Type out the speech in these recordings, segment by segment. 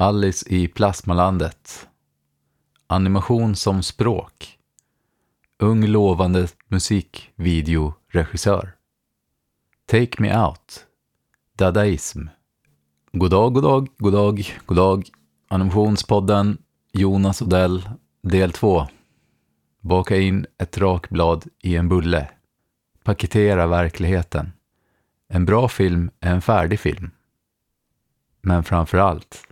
Alice i plasmalandet. Animation som språk. Ung lovande musikvideoregissör. Take Me Out. Dadaism. God dag, god dag, god dag, god dag. Animationspodden Jonas Odell, del 2. Baka in ett rakblad i en bulle. Paketera verkligheten. En bra film är en färdig film. Men framför allt,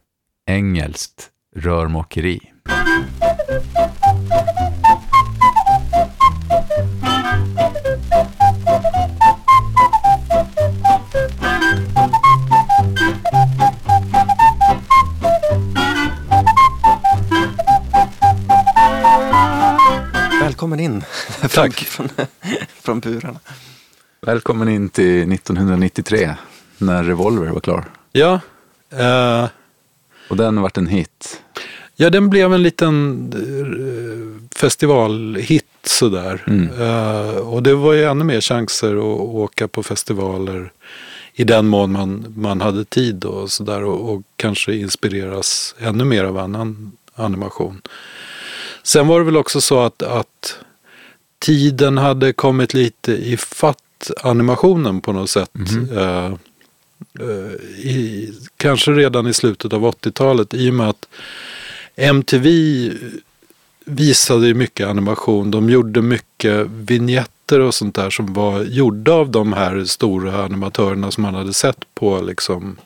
engelskt rörmokeri. Välkommen in Tack. från, från burarna. Välkommen in till 1993 när Revolver var klar. Ja, eh, Och den har varit en hit. ja den blev en liten eh, festivalhit sådär. Mm. Eh, och det var ju ännu mer chanser att åka på festivaler i den mån man, man hade tid och sådär och, och kanske inspireras ännu mer av annan animation. Sen var det väl också så att, att tiden hade kommit lite i fatt animationen på något sätt. Eh, eh, Eh, i, kanske redan i slutet av 80-talet i och med att MTV visade mycket animation. De gjorde mycket vignetter och sånt där som var gjorda av de här stora animatörerna som man hade sett på liksom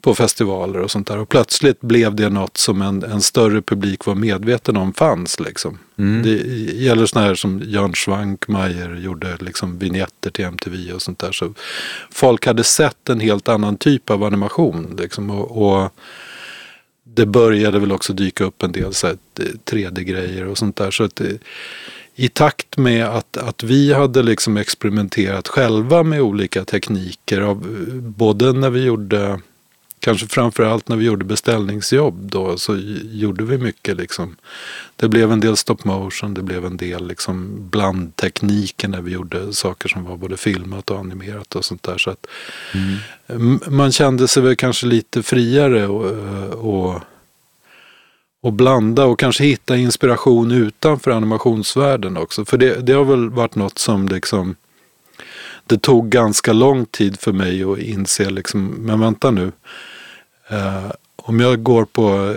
på festivaler och sånt där. Och plötsligt blev det något som en, en större publik var medveten om fanns. Liksom. Mm. Det gäller sådana här som Jan Schwankmajer gjorde liksom vignetter till MTV och sånt där. Så folk hade sett en helt annan typ av animation. Liksom, och, och det började väl också dyka upp en del så här 3D-grejer och sånt där. Så att det, i takt med att, att vi hade liksom experimenterat själva med olika tekniker, av, både när vi gjorde, kanske framförallt när vi gjorde beställningsjobb då, så gjorde vi mycket liksom. Det blev en del stop motion, det blev en del liksom blandtekniker när vi gjorde saker som var både filmat och animerat och sånt där. Så att m- man kände sig väl kanske lite friare och, och och blanda och kanske hitta inspiration utanför animationsvärlden också. För det, det har väl varit något som liksom det tog ganska lång tid för mig att inse liksom, men vänta nu. Eh, om jag går på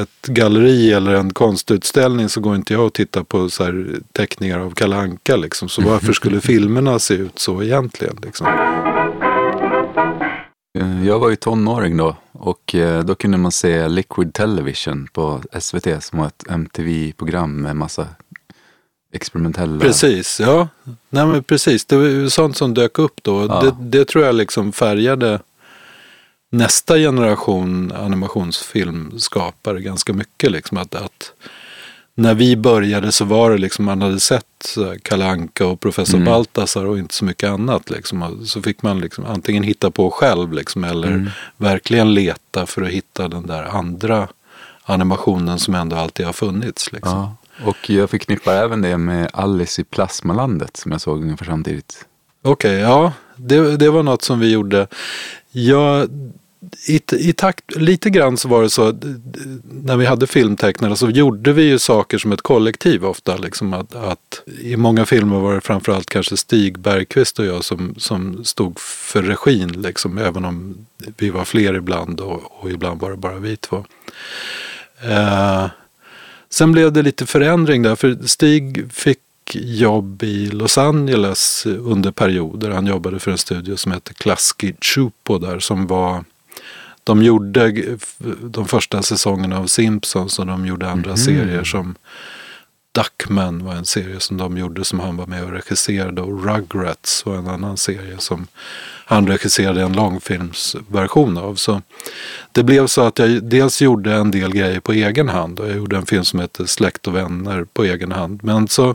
ett galleri eller en konstutställning så går inte jag och tittar på så här teckningar av Kalle Anka liksom. Så varför skulle filmerna se ut så egentligen? Liksom? Eh, Jag var ju tonåring då och eh, då kunde man se Liquid Television på SVT som var ett MTV-program med massa experimentella... Precis, ja. Nej, men precis. Det var ju sånt som dök upp då. Ja. Det, det tror jag liksom färgade nästa generation animationsfilmskapare ganska mycket. Liksom att, att när vi började så var det liksom man hade sett så här Kalle Anka och Professor Mm. Baltasar och inte så mycket annat. Liksom. Så fick man liksom antingen hitta på själv liksom, eller Mm. verkligen leta för att hitta den där andra animationen som ändå alltid har funnits. Liksom. Ja, och jag förknippar även det med Alice i plasmalandet som jag såg ungefär samtidigt. Okej, ja. Det, det var något som vi gjorde. Ja, i, I takt, lite grann så var det så att när vi hade filmtecknare så gjorde vi ju saker som ett kollektiv ofta. Liksom att, att I många filmer var det framförallt kanske Stig Bergqvist och jag som, som stod för regin. Liksom, även om vi var fler ibland och, och ibland var det bara vi två. Eh, sen blev det lite förändring där för Stig fick jobb i Los Angeles under perioder. Han jobbade för en studio som hette Klasky Chupo där som var de gjorde de första säsongerna av Simpsons och de gjorde andra serier som Duckman var en serie som de gjorde som han var med och regisserade och Rugrats var en annan serie som han regisserade en långfilmsversion av. Så det blev så att jag dels gjorde en del grejer på egen hand och jag gjorde en film som heter Släkt och vänner på egen hand. Men så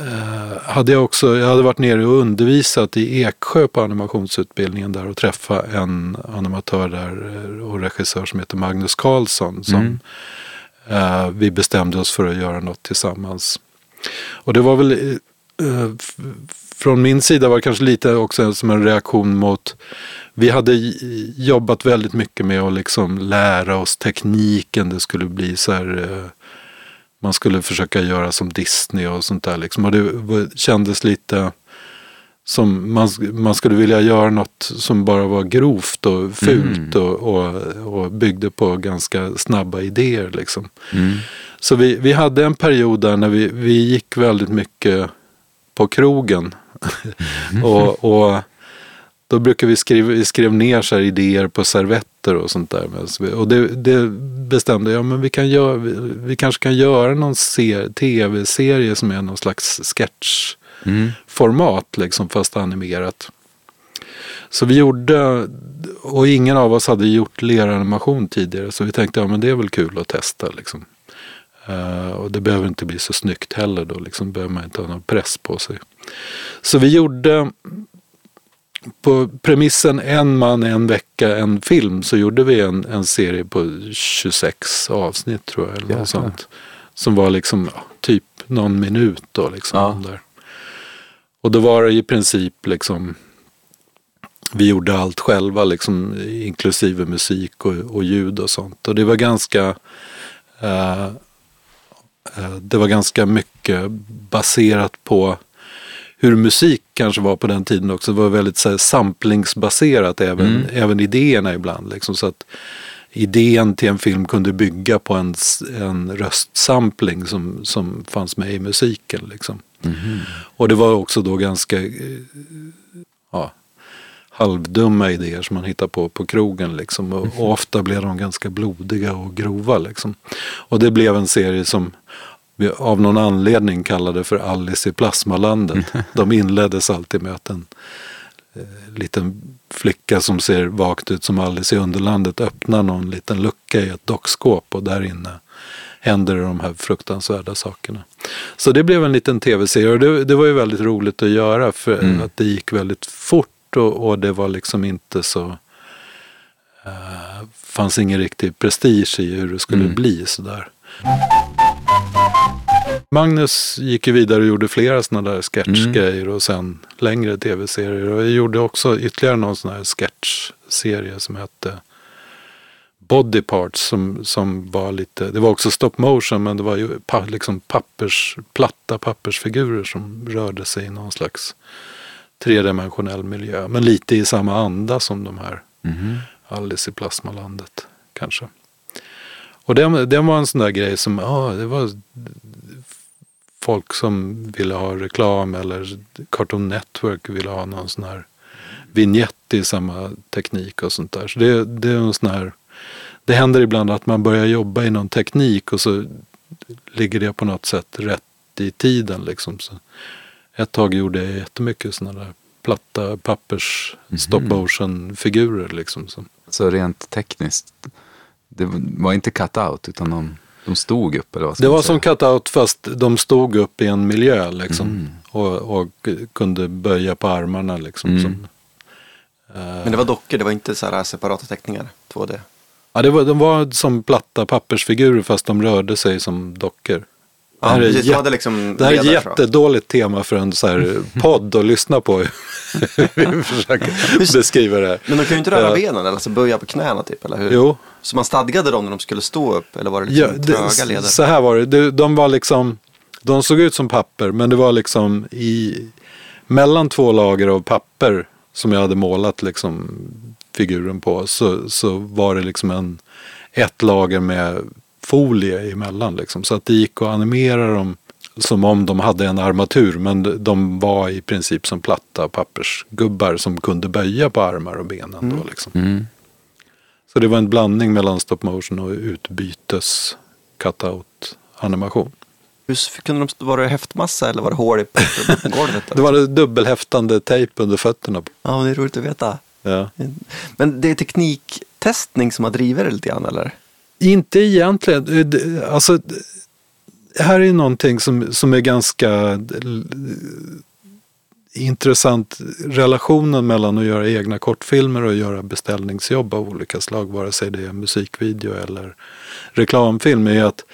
eh, hade jag också, jag hade varit nere och undervisat i Eksjö på animationsutbildningen där och träffat en animatör där eh, och regissör som heter Magnus Karlsson som Mm. eh, vi bestämde oss för att göra något tillsammans. Och det var väl från min sida var det kanske lite också som en reaktion mot vi hade jobbat väldigt mycket med att liksom lära oss tekniken. Det skulle bli så här, eh, man skulle försöka göra som Disney och sånt där. Liksom. Och det kändes lite som man, man skulle vilja göra något som bara var grovt och fult och, och, och byggde på ganska snabba idéer. Liksom. Mm. Så vi, vi hade en period där när vi, vi gick väldigt mycket på krogen. Och, och då brukar vi skriva, vi skrev ner så idéer på servetter och sånt där. Och det, det bestämde jag, men vi, kan göra, vi, vi kanske kan göra någon ser, tv-serie som är någon slags sketchformat, Mm. liksom, fast animerat. Så vi gjorde, och ingen av oss hade gjort leranimation tidigare, så vi tänkte, ja men det är väl kul att testa liksom. Eh, och det behöver inte bli så snyggt heller då, liksom behöver man inte ha någon press på sig. Så vi gjorde på premissen en man, en vecka, en film så gjorde vi en, en serie på 26 avsnitt tror jag. Eller Jäklar. något sånt. Som var liksom ja, typ någon minut då. Liksom, Ja. där. Och då var det i princip liksom vi gjorde allt själva, liksom, inklusive musik och, och ljud och sånt. Och det var ganska eh, det var ganska mycket baserat på hur musik kanske var på den tiden också. Det var väldigt så här, samplingsbaserat även, Mm. även idéerna ibland. Liksom, så att idén till en film kunde bygga på en, en röstsampling som, som fanns med i musiken. Liksom. Mhm. Och det var också då ganska eh, halvdumma idéer som man hittar på på krogen. Liksom. Och, och ofta blev de ganska blodiga och grova. Liksom. Och det blev en serie som vi av någon anledning kallade för Alice i plasmalandet. De inleddes alltid med att en eh, liten flicka som ser vagt ut som Alice i Underlandet öppnar någon liten lucka i ett dockskåp och där inne händer de här fruktansvärda sakerna. Så det blev en liten tv-serie och det, det var ju väldigt roligt att göra för Mm. att det gick väldigt fort och, och det var liksom inte så eh, fanns ingen riktig prestige i hur det skulle Mm. bli sådär. Magnus gick ju vidare och gjorde flera sådana där sketchgrejer och sen längre tv-serier. Och jag gjorde också ytterligare någon sån här sketchserie som hette Body Parts som, som var lite, det var också stop motion men det var ju pa, liksom pappers, platta pappersfigurer som rörde sig i någon slags tredimensionell miljö. Men lite i samma anda som de här Mhm. Alice i plasmalandet kanske. Och det, det var en sån där grej som, ja, det var folk som ville ha reklam eller Cartoon Network ville ha någon sån här vignett i samma teknik och sånt där. Så det, det är en sån här, det händer ibland att man börjar jobba i någon teknik och så ligger det på något sätt rätt i tiden liksom. Så ett tag gjorde jag jättemycket såna där platta pappers stop motion figurer liksom. Så. Rent tekniskt, det var inte cut-out utan de, de stod upp eller vad Det var säga? som cut-out fast de stod upp i en miljö liksom. Mm. Och, och kunde böja på armarna liksom. Mm. Som, eh, Men det var dockor, det var inte så här separata teckningar. 2D. ja, det var, de var som platta pappersfigurer fast de rörde sig som dockor. Det Ja, här är, precis. De jät- hade liksom det här är jättedåligt tema för en så här podd att lyssna på. Vi försöker beskriva det här. Men de kan ju inte röra Ja. benen eller alltså böja på knäna typ, eller hur? Jo, Så man stadgade dem när de skulle stå upp, eller var det Ja, liksom det, tröga leder? så här var det. De, de var liksom, de såg ut som papper men det var liksom i, mellan två lager av papper som jag hade målat liksom figuren på så, så var det liksom en, ett lager med folie emellan liksom. Så att det gick att animera dem som om de hade en armatur men de- var i princip som platta pappersgubbar som kunde böja på armar och benen. Då, liksom. Mm. Så det var en blandning mellan stop motion och utbytes cutout animation. Hur kunde de, var det häftmassa eller var det hål i golvet? Det var dubbelhäftande tejp under fötterna. Ja, det är roligt att veta. Ja. Men det är tekniktestning som har drivit det lite grann eller? Inte egentligen. Eh, alltså, här är någonting som, som är ganska eh, intressant. Relationen mellan att göra egna kortfilmer och göra beställningsjobb av olika slag, vare sig det är musikvideo eller reklamfilm, är att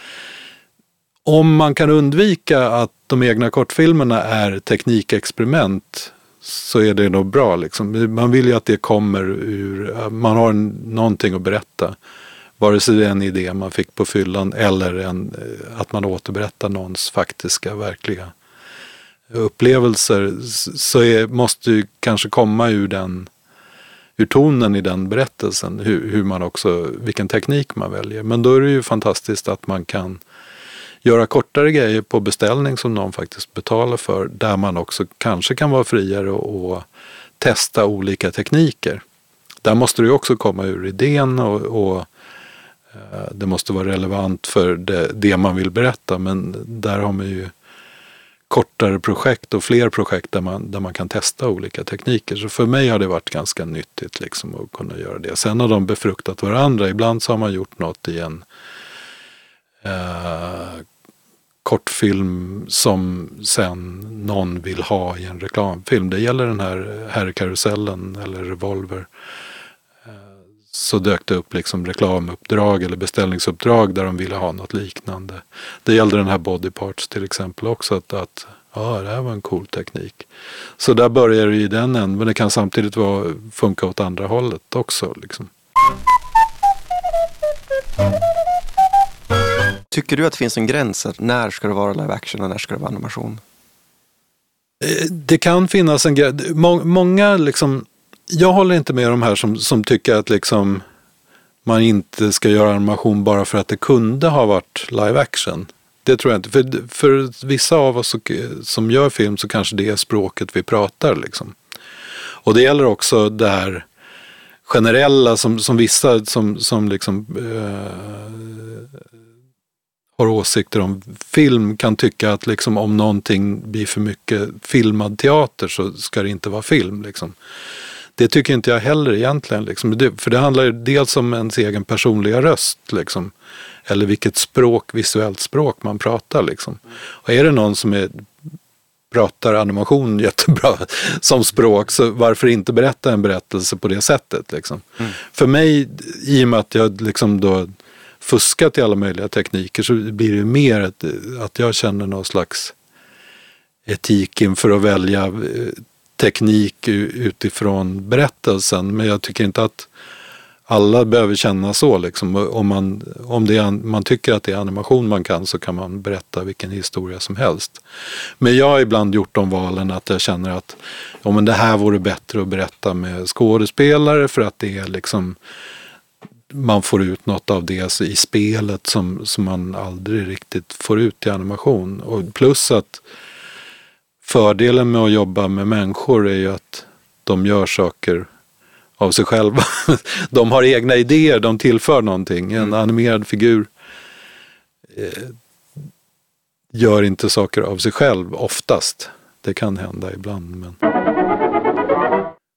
om man kan undvika att de egna kortfilmerna är teknikexperiment så är det nog bra. Liksom. Man vill ju att det kommer ur, man har någonting att berätta. Vare sig det är en idé man fick på fyllan eller en, eh, att man återberättar någons faktiska, verkliga upplevelser. Så är, måste ju kanske komma ur den ur tonen i den berättelsen, hur, hur, man också, vilken teknik man väljer. Men då är det ju fantastiskt att man kan göra kortare grejer på beställning som någon faktiskt betalar för, där man också kanske kan vara friare och, och testa olika tekniker. Där måste det ju också komma ur idén och, och Eh, det måste vara relevant för det, det, man vill berätta, men där har man ju kortare projekt och fler projekt där man, där man kan testa olika tekniker. Så för mig har det varit ganska nyttigt liksom att kunna göra det. Sen har de befruktat varandra. Ibland så har man gjort något i en eh, kortfilm som sen någon vill ha i en reklamfilm. Det gäller den här Herrkarusellen eller Revolver. Så dök det upp liksom reklamuppdrag eller beställningsuppdrag där de ville ha något liknande. Det gällde den här Body Parts till exempel också. Att, att ja, det här var en cool teknik. Så där börjar det i den änden. Men det kan samtidigt vara, funka åt andra hållet också. Liksom. Tycker du att det finns en gräns? När ska det vara live action och när ska det vara animation? Eh, det kan finnas en gräns. Många liksom, jag håller inte med de här som, som tycker att liksom man inte ska göra animation bara för att det kunde ha varit live action. Det tror jag inte. För, för vissa av oss som gör film så kanske det är språket vi pratar. Liksom. Och det gäller också det här generella som, som vissa som, som liksom, eh, har åsikter om film kan tycka att liksom, om någonting blir för mycket filmad teater så ska det inte vara film. Liksom. Det tycker inte jag heller egentligen. Liksom. För det handlar dels om ens egen personliga röst. Liksom. Eller vilket språk, visuellt språk man pratar. Liksom. Och är det någon som är, pratar animation jättebra som språk, så varför inte berätta en berättelse på det sättet? Liksom. Mm. För mig, i och med att jag liksom då fuskat i alla möjliga tekniker så blir det mer ett, att jag känner någon slags etik inför att välja eh, teknik utifrån berättelsen. Men jag tycker inte att alla behöver känna så. Liksom. Om, man, om det är, man tycker att det är animation man kan så kan man berätta vilken historia som helst. Men jag har ibland gjort de valen att jag känner att ja, men det här vore bättre att berätta med skådespelare för att det är liksom man får ut något av det i spelet som, som man aldrig riktigt får ut i animation. Och plus att fördelen med att jobba med människor är ju att de gör saker av sig själva. De har egna idéer, de tillför någonting. En mm. animerad figur eh, gör inte saker av sig själv oftast. Det kan hända ibland. Men...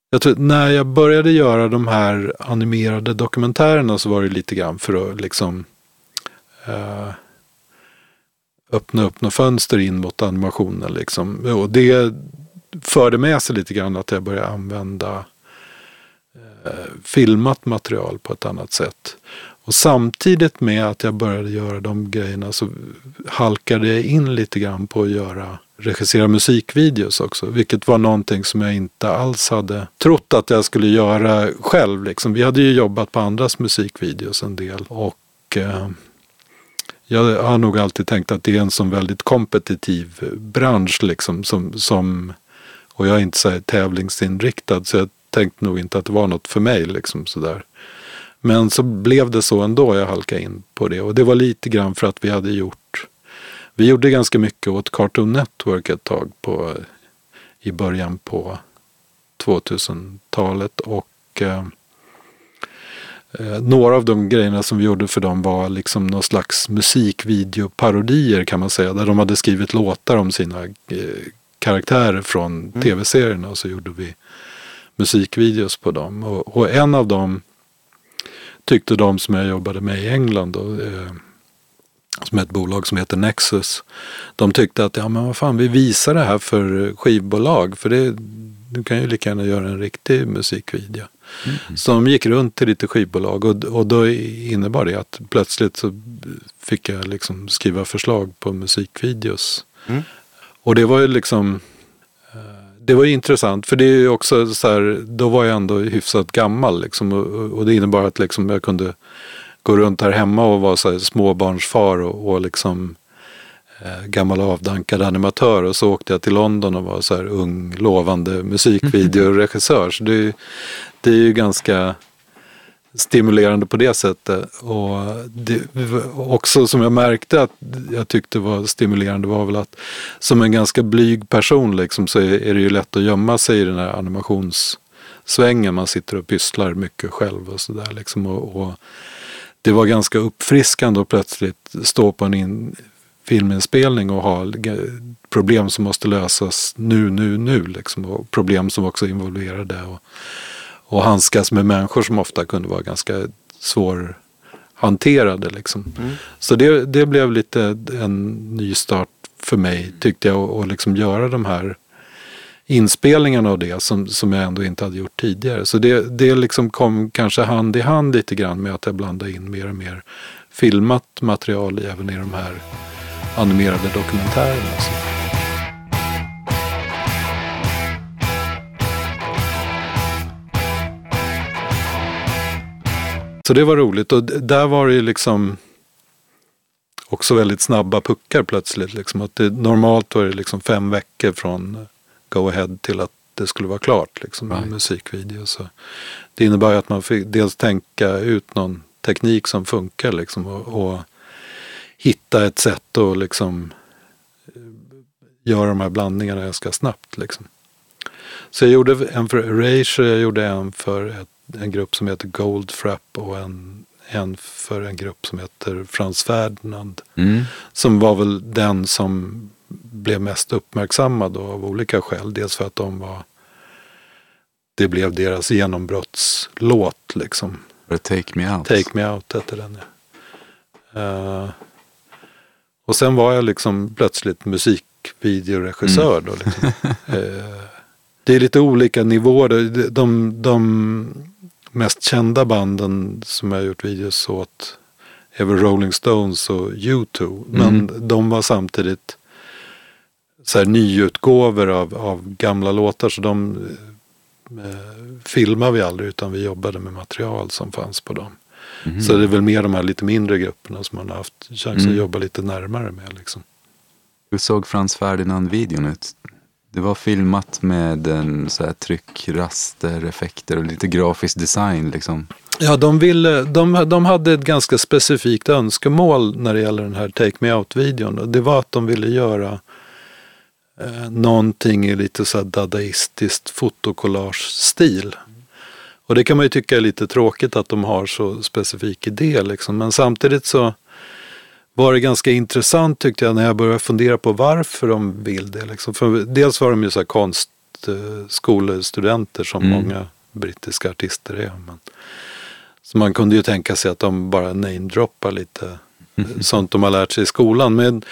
Jag tror, när jag började göra de här animerade dokumentärerna så var det lite grann för att liksom eh, öppna upp några fönster in mot animationen. Liksom. Och det förde med sig lite grann att jag började använda eh, filmat material på ett annat sätt. Och samtidigt med att jag började göra de grejerna så halkade jag in lite grann på att göra regissera musikvideos också, vilket var någonting som jag inte alls hade trott att jag skulle göra själv. Liksom. Vi hade ju jobbat på andras musikvideos en del och eh, jag har nog alltid tänkt att det är en sån väldigt kompetitiv bransch liksom som, som och jag är inte så tävlingsinriktad så jag tänkte nog inte att det var något för mig liksom sådär. Men så blev det så ändå, jag halkade in på det och det var lite grann för att vi hade gjort vi gjorde ganska mycket åt Cartoon Network ett tag på, i början på 2000-talet och eh, eh, några av de grejerna som vi gjorde för dem var liksom någon slags musikvideoparodier kan man säga. Där de hade skrivit låtar om sina eh, karaktärer från mm. tv-serierna och så gjorde vi musikvideos på dem. Och, och, en av dem tyckte de som jag jobbade med i England då, eh, som är ett bolag som heter Nexus. De tyckte att ja, men vad fan, vi visar det här för skivbolag. För det, du kan ju lika gärna göra en riktig musikvideo. Mm. De gick runt till lite skivbolag och, och då innebar det att plötsligt så fick jag liksom skriva förslag på musikvideos. Mm. Och det var ju liksom det var intressant för det är ju också så här, då var jag ändå hyfsat gammal liksom, och, och det innebar att liksom jag kunde gå runt här hemma och vara så här småbarnsfar och, och liksom eh, gammal avdankad animatör och så åkte jag till London och var så här ung lovande musikvideoregissör. Så det, det är ju ganska stimulerande på det sättet. Och det, också som jag märkte att jag tyckte var stimulerande var väl att som en ganska blyg person liksom, så är, är det ju lätt att gömma sig i den här animationssvängen. Man sitter och pysslar mycket själv och sådär. Liksom, och, och, det var ganska uppfriskande att plötsligt stå på en in, filminspelning och ha problem som måste lösas nu, nu, nu. Liksom, och problem som också involverade och, och handskas med människor som ofta kunde vara ganska svårhanterade. Liksom. Mm. Så det, det blev lite en ny start för mig tyckte jag att liksom göra de här inspelningarna av det som, som jag ändå inte hade gjort tidigare. Så det, det liksom kom kanske hand i hand lite grann med att jag blandade in mer och mer filmat material även i de här animerade dokumentärerna. Så. Så det var roligt och där var det liksom också väldigt snabba puckar plötsligt. Liksom. Att det, normalt var det liksom fem veckor från go ahead till att det skulle vara klart liksom, med right. musikvideo. Så det innebär att man fick dels tänka ut någon teknik som funkar liksom, och, och hitta ett sätt att liksom göra de här blandningarna ganska snabbt. Liksom. Så jag gjorde en för Erasure, jag gjorde en för ett, en grupp som heter Goldfrapp och en, en för en grupp som heter Frans Ferdinand. Mm. Som var väl den som blev mest uppmärksammad av olika skäl. Dels för att de var det blev deras genombrottslåt liksom. Take Me Out. Take Me Out hette den ja. Uh, och sen var jag liksom plötsligt musikvideoregissör. Mm. Då, liksom. uh, det är lite olika nivåer. De, de, de, mest kända banden som jag har gjort videos åt är väl Rolling Stones och U2. Men mm. de var samtidigt så här nyutgåvor av, av gamla låtar. Så de eh, filmade vi aldrig utan vi jobbade med material som fanns på dem. Mm. Så det är väl mer de här lite mindre grupperna som man har haft chans mm. att jobba lite närmare med. Liksom. Hur såg Frans Ferdinand-videon ut? Det var filmat med en så här tryck, raster, effekter och lite grafisk design. Liksom. Ja, de, ville, de, de hade ett ganska specifikt önskemål när det gäller den här Take Me Out-videon. Det var att de ville göra eh, någonting i lite så här dadaistiskt fotokollage-stil. Och det kan man ju tycka är lite tråkigt att de har så specifik idé. Liksom. Men samtidigt så var det ganska intressant tyckte jag när jag började fundera på varför de vill det. Liksom. För dels var de ju så här konstskolestudenter som mm. många brittiska artister är. Men, så man kunde ju tänka sig att de bara namedroppar lite sånt de har lärt sig i skolan. Men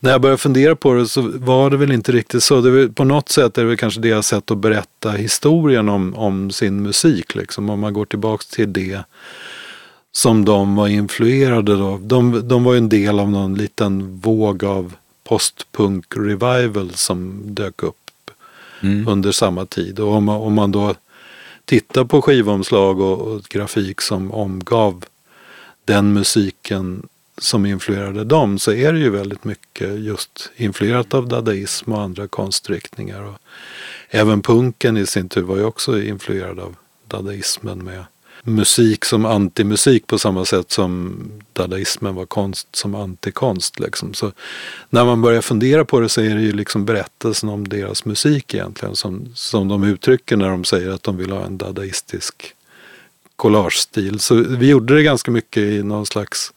när jag började fundera på det så var det väl inte riktigt så. Det var, på något sätt är det väl kanske deras sätt att berätta historien om, om sin musik. Liksom. Om man går tillbaks till det som de var influerade av. De, de var ju en del av någon liten våg av postpunk revival som dök upp mm. under samma tid. Och om man, om man då tittar på skivomslag och, och grafik som omgav den musiken som influerade dem så är det ju väldigt mycket just influerat av dadaism och andra konstriktningar. Och även punken i sin tur var ju också influerad av dadaismen med musik som antimusik på samma sätt som dadaismen var konst som antikonst. Liksom. Så när man börjar fundera på det så är det ju liksom berättelsen om deras musik egentligen som, som de uttrycker när de säger att de vill ha en dadaistisk collagestil. Så vi gjorde det ganska mycket i någon slags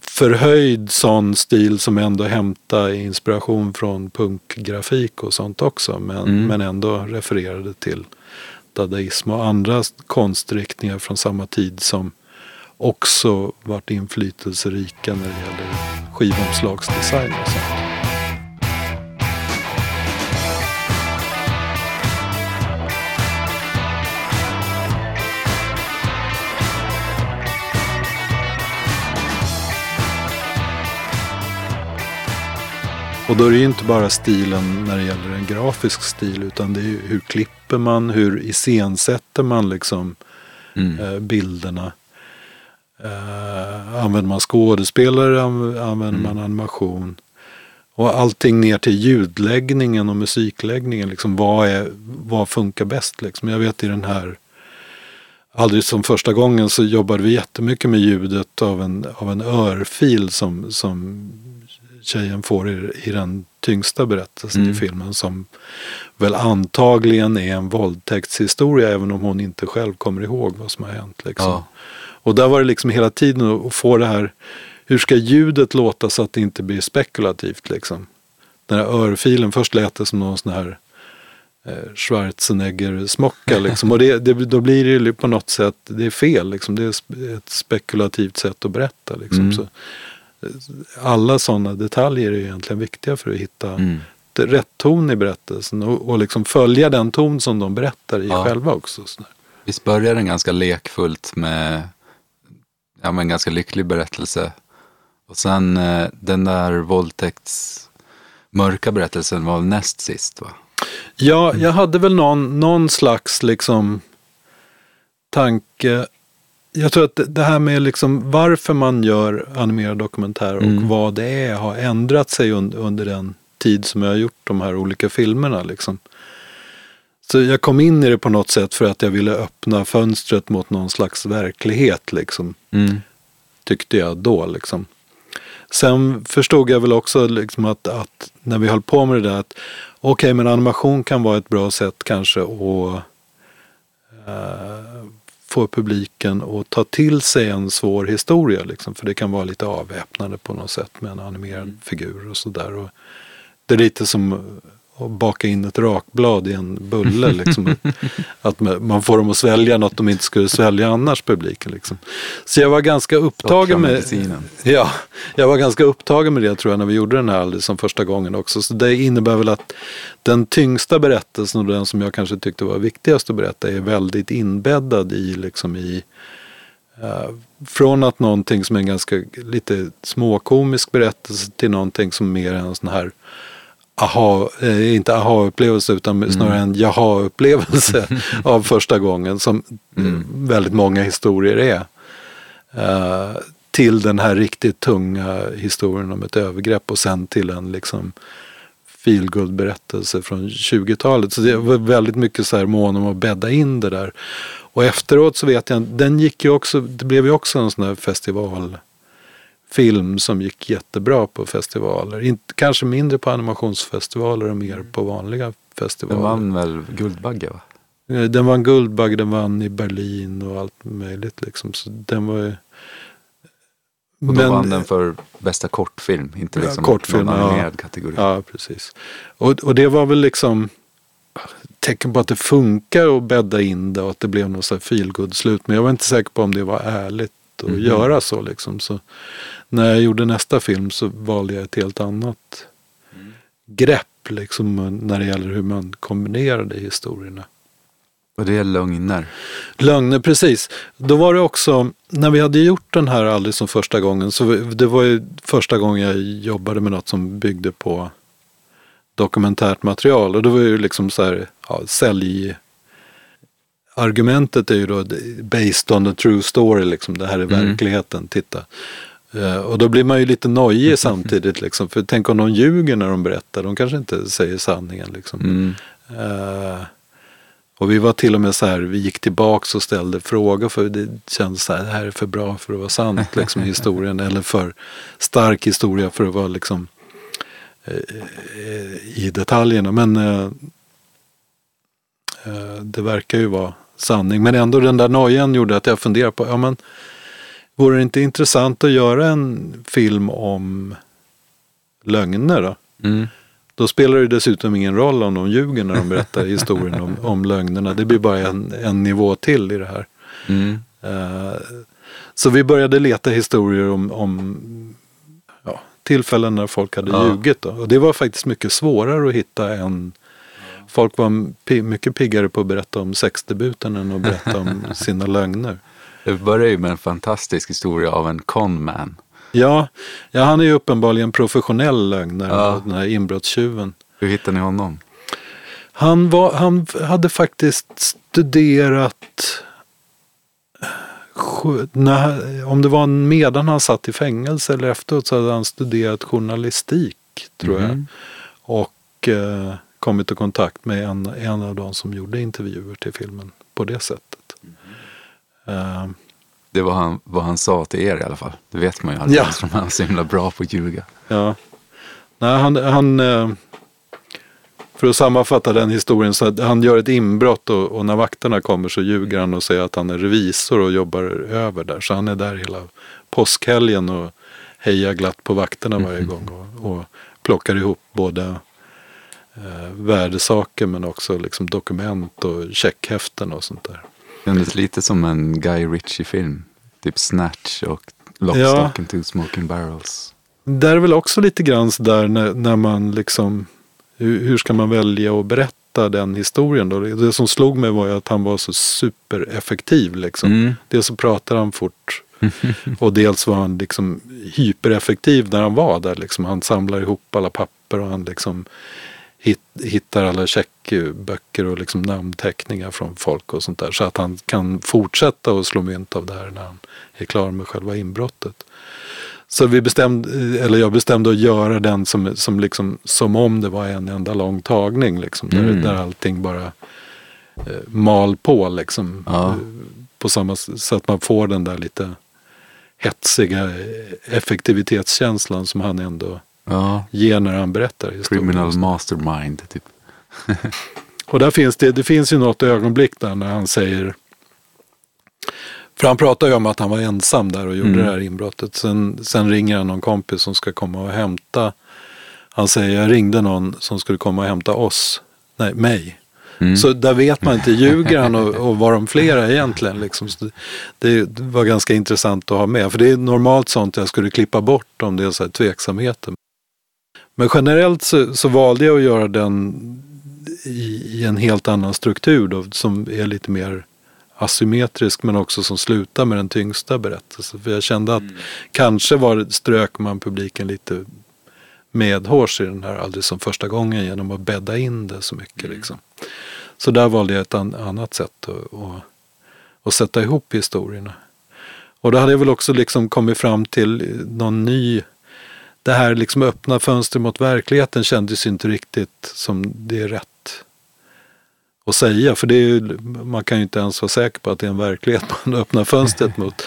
förhöjd sån stil som ändå hämtar inspiration från punkgrafik och sånt också. Men, mm. men ändå refererade till dadaism och andra konstriktningar från samma tid som också varit inflytelserika när det gäller skivomslagsdesign och sånt. Och då är det ju inte bara stilen när det gäller en grafisk stil utan det är ju hur klipper man, hur iscensätter man liksom Mm. eh, bilderna. Eh, använder man skådespelare, anv- använder man animation. Och allting ner till ljudläggningen och musikläggningen. Liksom, vad, är, vad funkar bäst? Liksom? Jag vet i den här Aldrig som första gången så jobbade vi jättemycket med ljudet av en, av en örfil som, som tjejen får i, i den tyngsta berättelsen Mm. i filmen. Som väl antagligen är en våldtäktshistoria även om hon inte själv kommer ihåg vad som har hänt. Liksom. Ja. Och där var det liksom hela tiden att få det här, hur ska ljudet låta så att det inte blir spekulativt liksom. Den här örfilen, först lät det som någon sån här eh, Schwarzenegger-smocka liksom. Och det, det, då blir det ju på något sätt, det är fel liksom. Det är ett spekulativt sätt att berätta liksom. Mm. Så, alla sådana detaljer är egentligen viktiga för att hitta Mm. rätt ton i berättelsen och, och liksom följa den ton som de berättar i Ja. själva också. Visst börjar den ganska lekfullt med ja, men en ganska lycklig berättelse. Och sen eh, den där våldtäkts mörka berättelsen var näst sist va? Ja, jag hade väl någon, någon slags liksom tanke. Jag tror att det- här med liksom varför man gör animerad dokumentär och Mm. vad det är har ändrat sig un, under den tid som jag har gjort de här olika filmerna. Liksom. Så jag kom in i det på något sätt för att jag ville öppna fönstret mot någon slags verklighet. Liksom Mm. tyckte jag då. Liksom. Sen förstod jag väl också liksom att, att när vi höll på med det där att okej, men animation kan vara ett bra sätt kanske att eh, få publiken att ta till sig en svår historia. Liksom, för det kan vara lite avväpnande på något sätt med en animerad figur och sådär. Det är lite som att baka in ett rakblad i en bulle. Liksom. att, man får dem att svälja något de inte skulle svälja annars, publiken. Liksom. Så jag var ganska upptagen med... Ja, jag var ganska upptagen med det tror jag när vi gjorde den här alldeles som första gången också. Så det innebär väl att den tyngsta berättelsen och den som jag kanske tyckte var viktigast att berätta är väldigt inbäddad i liksom i eh, från att någonting som är en ganska lite småkomisk berättelse till någonting som mer är en sån här aha, eh, inte aha-upplevelse utan snarare en jaha-upplevelse av första gången som eh, väldigt många historier är. Eh, till den här riktigt tunga historien om ett övergrepp och sen till en liksom feelgood-berättelse från 20-talet. Så det var väldigt mycket så här mån om att bädda in det där. Och efteråt så vet jag, den gick ju också, det blev ju också en sån här festivalfilm som gick jättebra på festivaler. Inte, kanske mindre på animationsfestivaler och mer på vanliga Den festivaler. vann väl Guldbagge va? Eh, Den vann Guldbagge, den vann i Berlin och allt möjligt. Liksom. Så den var ju... Och då vann den för bästa kortfilm, inte Ja, liksom kortfilm, någon ja. animerad kategori. Ja, precis. Och, och det var väl liksom tecken på att det funkar att bädda in det och att det blev något så här feelgood-slut. Men jag var inte säker på om det var ärligt att Mhm. göra så. Liksom. så. När jag gjorde nästa film så valde jag ett helt annat grepp liksom, när det gäller hur man kombinerade historierna. Och det är lögner. Lögner, precis. Då var det också, när vi hade gjort den här aldrig som första gången, så det var ju första gången jag jobbade med något som byggde på dokumentärt material. Och då var det ju liksom så här, ja, sälj... Argumentet är ju då based on a true story, liksom. det här är Mm. verkligheten, titta. Eh, och då blir man ju lite nojig samtidigt, liksom. för tänk om de ljuger när de berättar, de kanske inte säger sanningen. Liksom. Mm. Eh, och vi var till och med så här, vi gick tillbaks och ställde frågor för det kändes så här, det här är för bra för att vara sant liksom historien. eller för stark historia för att vara liksom eh, i detaljerna. Men eh, det verkar ju vara sanning. Men ändå den där nojan gjorde att jag funderade på, ja men vore det inte intressant att göra en film om lögner då? Mm. Då spelar det dessutom ingen roll om de ljuger när de berättar historien om, om lögnerna. Det blir bara en, en nivå till i det här. Mm. Eh, så vi började leta historier om, om ja, tillfällen när folk hade Ja. ljugit. Då. Och det var faktiskt mycket svårare att hitta än Folk var mycket piggare på att berätta om sexdebuten än att berätta om sina lögner. Det börjar ju med en fantastisk historia av en conman. Ja, ja, han är ju uppenbarligen professionell lögnare, Ja. den här inbrottstjuven. Hur hittar ni honom? Han, var, han hade faktiskt studerat, när, om det var medan han satt i fängelse eller efteråt så hade han studerat journalistik tror jag. Mhm. Och eh, kommit i kontakt med en, en av de som gjorde intervjuer till filmen på det sättet. Eh, Det var han, vad han sa till er i alla fall. Det vet man ju aldrig Ja. han är så himla bra på att ljuga. Ja. Nej, han, han, eh, för att sammanfatta den historien så att han gör ett inbrott och, och när vakterna kommer så ljuger han och säger att han är revisor och jobbar över där. Så han är där hela påskhelgen och hejar glatt på vakterna varje gång och, och plockar ihop både eh, värdesaker men också liksom dokument och checkhäften och sånt där. Kändes lite som en Guy Ritchie-film. Typ Snatch och Lock, Ja. Stock and Two Smoking Barrels. Där är väl också lite grann där när, när man liksom, hur, hur ska man välja att berätta den historien då? Det som slog mig var ju att han var så supereffektiv liksom. Mm. Dels så pratar han fort och dels var han liksom hypereffektiv när han var där liksom. Han samlar ihop alla papper och han liksom hittar alla checkböcker och liksom namnteckningar från folk och sånt där. Så att han kan fortsätta att slå mynt av det här när han är klar med själva inbrottet. Så vi bestämde, eller jag bestämde att göra den som, som, liksom, som om det var en enda lång tagning. Liksom, där, Mm. där allting bara eh, mal på. Liksom, Ja. eh, på samma, så att man får den där lite hetsiga eh, effektivitetskänslan som han ändå Ja, ger när han berättar historien. Criminal Mastermind typ. Och där finns det, det finns ju något ögonblick där när han säger för han pratar ju om att han var ensam där och gjorde Mm. det här inbrottet. Sen, sen ringer han någon kompis som ska komma och hämta. Han säger jag ringde någon som skulle komma och hämta oss. Nej, mig. Mm. Så där vet man inte, ljuger han och, och var de flera egentligen? Liksom. Det var ganska intressant att ha med. För det är normalt sånt jag skulle klippa bort om det är så här tveksamheter. Men generellt så, så valde jag att göra den i, i en helt annan struktur då, som är lite mer asymmetrisk men också som slutar med den tyngsta berättelsen. För jag kände att kanske var strök man publiken lite medhårs i den här aldrig som första gången genom att bädda in det så mycket. Liksom. Så där valde jag ett an, annat sätt att, att, att sätta ihop historierna. Och då hade jag väl också liksom kommit fram till någon ny det här liksom öppna fönster mot verkligheten kändes inte riktigt som det är rätt att säga. För det är ju, man kan ju inte ens vara säker på att det är en verklighet man öppnar fönstret mot.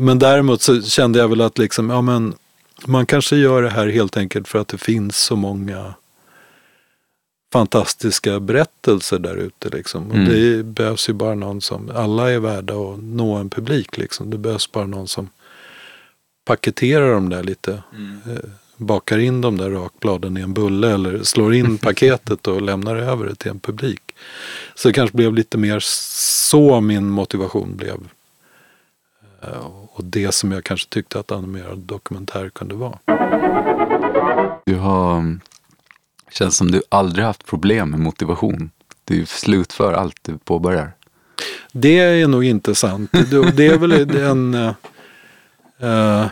Men däremot så kände jag väl att liksom, ja, men man kanske gör det här helt enkelt för att det finns så många fantastiska berättelser där ute. Liksom. Och Mm. Det behövs ju bara någon som, alla är värda att nå en publik. Liksom. Det behövs bara någon som paketerar dem där lite. Eh, bakar in de där rakbladen i en bulle eller slår in paketet och lämnar över det till en publik. Så det kanske blev lite mer så min motivation blev. Eh, Och det som jag kanske tyckte att animerad dokumentär kunde vara. Du har... Känns som du aldrig haft problem med motivation. Du slutför allt du påbörjar. Det är nog inte sant. Det, det är väl en, eh, eh,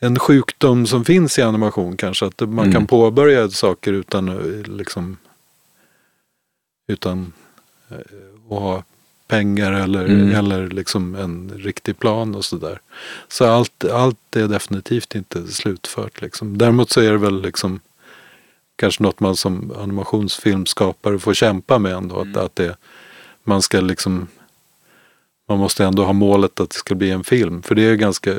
en sjukdom som finns i animation kanske. Att man Mm. kan påbörja saker utan att, liksom, utan eh, att ha pengar eller, Mm. eller liksom en riktig plan och sådär. Så allt, allt är definitivt inte slutfört. Liksom. Däremot så är det väl liksom kanske något man som animationsfilmskapare får kämpa med ändå. Att, att det, man ska liksom man måste ändå ha målet att det ska bli en film. För det är ganska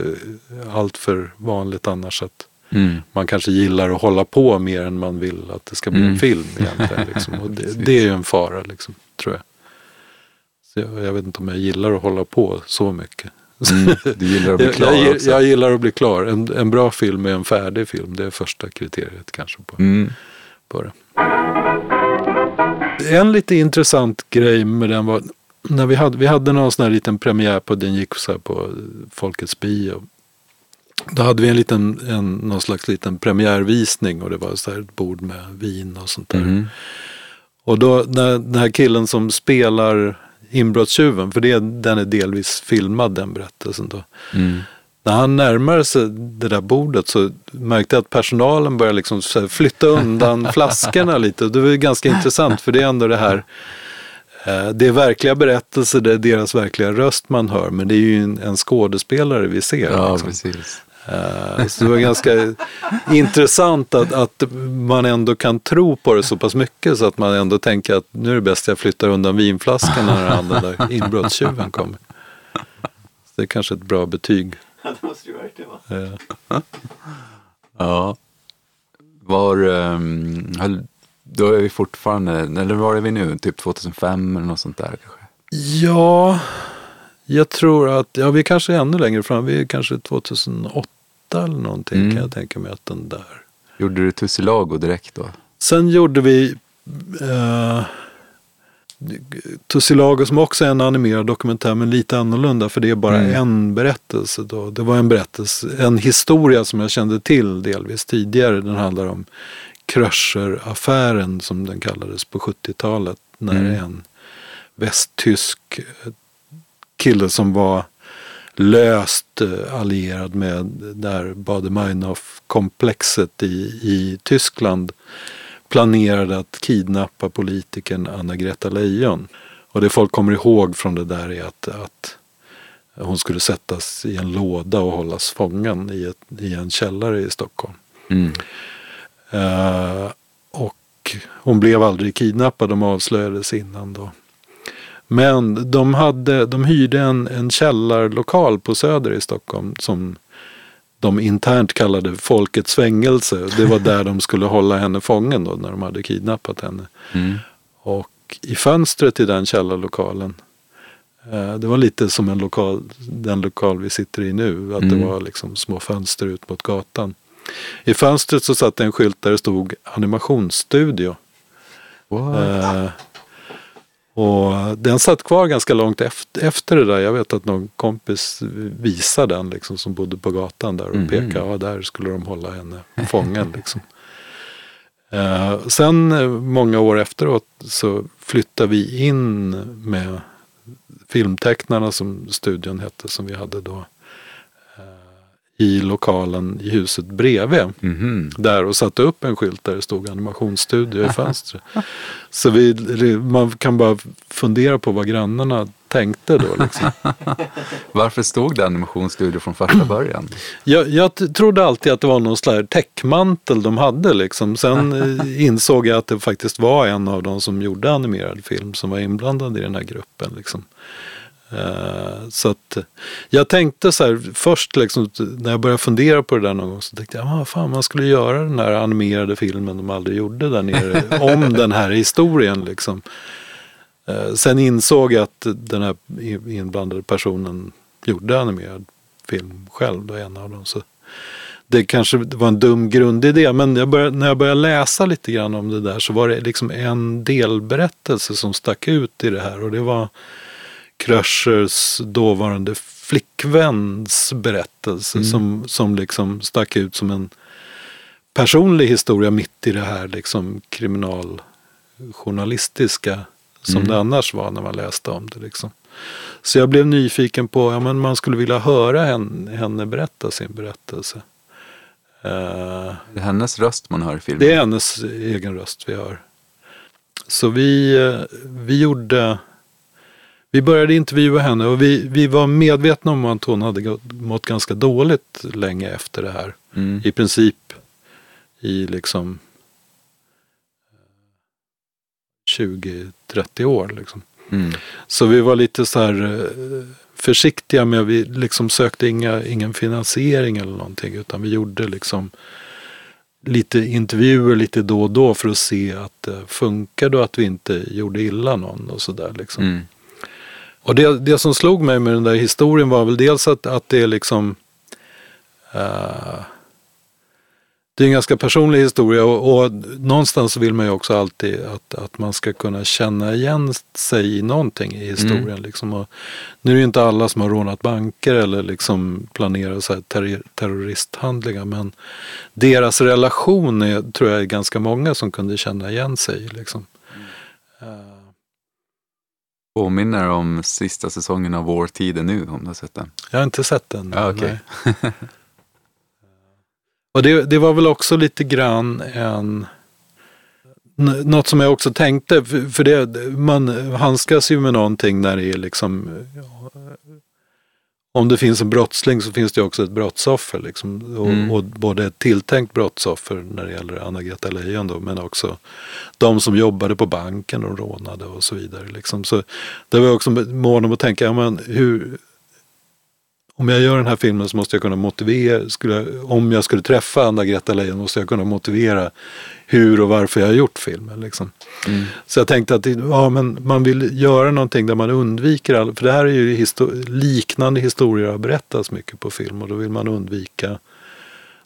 allt för vanligt annars att Mm. man kanske gillar att hålla på mer än man vill att det ska bli en Mm. film egentligen. Liksom. Och det, det är ju en fara, liksom, tror jag. Så jag. Jag vet inte om jag gillar att hålla på så mycket. Mm. Du gillar att bli Jag, klar jag, också. jag gillar att bli klar. En, en bra film är en färdig film. Det är första kriteriet kanske på, Mm. på det. En lite intressant grej med den var när vi hade, vi hade någon sån här liten premiär på den gick så på Folkets bio. Då hade vi en liten, en, någon slags liten premiärvisning och det var så här ett bord med vin och sånt där. Mm. Och då när den här killen som spelar inbrottstjuven, för det, den är delvis filmad den berättelsen då. Mm. när han närmade sig det där bordet så märkte jag att personalen började liksom flytta undan flaskorna lite. Det var ganska intressant för det är ändå det här det är verkliga berättelser, det är deras verkliga röst man hör, men det är ju en, en skådespelare vi ser. Ja, liksom. precis. Eh, Så det var ganska intressant att, att man ändå kan tro på det så pass mycket så att man ändå tänker att nu är det bäst jag flyttar undan vinflaskan när han den där inbrottstjuven kommer. Så det är kanske ett bra betyg. Ja, det måste det verkligen vara. Eh, Ja. Var, um, höll, då är vi fortfarande, eller var är vi nu? Typ 2005 eller något sånt där kanske? Ja, jag tror att, ja vi kanske är ännu längre fram, vi är kanske 2008 eller någonting Mm. kan jag tänka mig att den där. Gjorde du Tussilago direkt då? Sen gjorde vi eh, Tussilago som också är en animerad dokumentär men lite annorlunda för det är bara Mm. en berättelse. Då. Det var en berättelse, en historia som jag kände till delvis tidigare. Den handlar om Kröscher-affären som den kallades på 70-talet. När Mm. en västtysk eh, kille som var löst eh, allierad med där Baader-Meinhof-komplexet i, i Tyskland planerade att kidnappa politikern Anna-Greta Leijon. Och det folk kommer ihåg från det där är att, att hon skulle sättas i en låda och hållas fången i, ett, i en källare i Stockholm. Mm. Eh, och hon blev aldrig kidnappad, de avslöjades innan då. Men de, hade, de hyrde en, en källarlokal på Söder i Stockholm som de internt kallade Folkets fängelse. Det var där de skulle hålla henne fången då när de hade kidnappat henne. Mm. Och i fönstret i den källarlokalen, eh, det var lite som en lokal, den lokal vi sitter i nu, att Mm. det var liksom små fönster ut mot gatan. I fönstret så satt en skylt där det stod animationsstudio. Eh, och den satt kvar ganska långt efter, efter det där. Jag vet att någon kompis visade den liksom, som bodde på gatan där och Mhm. pekade. Ja, där skulle de hålla henne fången. Liksom. Eh, sen eh, många år efteråt så flyttade vi in med filmtecknarna som studion hette som vi hade då. I lokalen i huset bredvid Mhm. där och satte upp en skylt där det stod animationsstudio i fönstret. Så vi, man kan bara fundera på vad grannarna tänkte då. Liksom. Varför stod det animationsstudio från första början? Jag, jag trodde alltid att det var någon slags täckmantel de hade. Liksom. Sen eh, insåg jag att det faktiskt var en av de som gjorde animerad film som var inblandad i den här gruppen. Liksom. Eh, så att jag tänkte så här först liksom, när jag började fundera på det där någon gång så tänkte jag, ah, fan man skulle göra den här animerade filmen de aldrig gjorde där nere om den här historien. Liksom. Eh, sen insåg jag att den här inblandade personen gjorde animerad film själv, då, en av dem. Så det kanske var en dum grundidé, men jag började, när jag började läsa lite grann om det där så var det liksom en delberättelse som stack ut i det här och det var Kröschers dåvarande flickväns berättelse som, som liksom stack ut som en personlig historia mitt i det här liksom kriminaljournalistiska som Mm. det annars var när man läste om det. Liksom. Så jag blev nyfiken på, ja men man skulle vilja höra henne, henne berätta sin berättelse. Eh, Det är hennes röst man hör i filmen. det är hennes egen röst vi hör. Så vi, eh, vi gjorde, vi började intervjua henne och vi, vi var medvetna om att hon hade mått ganska dåligt länge efter det här. Mm. I princip i liksom 20-30 år. Liksom. Mm. Så vi var lite så här eh, försiktiga med, vi liksom sökte inga, ingen finansiering eller någonting utan vi gjorde liksom lite intervjuer lite då och då för att se att det funkade och att vi inte gjorde illa någon och sådär liksom. Mm. Och det, det som slog mig med den där historien var väl dels att, att det är liksom eh, det är en ganska personlig historia och, och någonstans vill man ju också alltid att, att man ska kunna känna igen sig i någonting i historien. Liksom. Och nu är det ju inte alla som har rånat banker eller liksom planerar så terror- terroristhandlingar men deras relation är, tror jag är ganska många som kunde känna igen sig. Liksom. Eh, Påminner om sista säsongen av Vår tid är nu, om du har sett den. Jag har inte sett den. Okej. nej. Och det, det var väl också lite grann en... Något som jag också tänkte, för det, man handskas ju med någonting när det är liksom... Om det finns en brottsling så finns det också ett brottsoffer. Liksom, och, Mm. och både ett tilltänkt brottsoffer när det gäller Anna-Greta Leijon då, men också de som jobbade på banken och rånade och så vidare. Liksom. Så det var också mån om att tänka, ja, men hur, om jag gör den här filmen så måste jag kunna motivera, skulle om jag skulle träffa Anna-Greta Leijon måste jag kunna motivera hur och varför jag har gjort filmen. Liksom. Mm. Så jag tänkte att ja, men man vill göra någonting där man undviker, all, för det här är ju histo- liknande historier har berättats mycket på film och då vill man undvika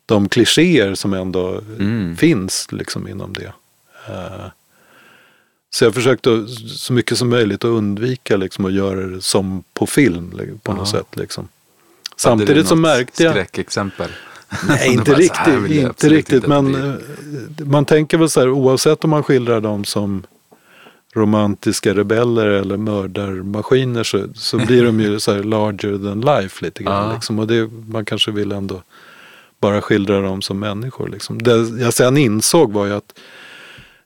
de klichéer som ändå Mm. finns liksom inom det. Eh, så jag försökte så mycket som möjligt att undvika liksom, att göra det som på film li- på något Ja. sätt. Liksom. Samtidigt så märkte jag... Skräckexempel? Nej, inte här riktigt. jag Inte riktigt men det eh, man tänker väl så här oavsett om man skildrar dem som romantiska rebeller eller mördarmaskiner så, så blir de ju så här larger than life lite grann. Ja. Liksom. Och det, man kanske vill ändå bara skildra dem som människor. Liksom. Det jag sen insåg var ju att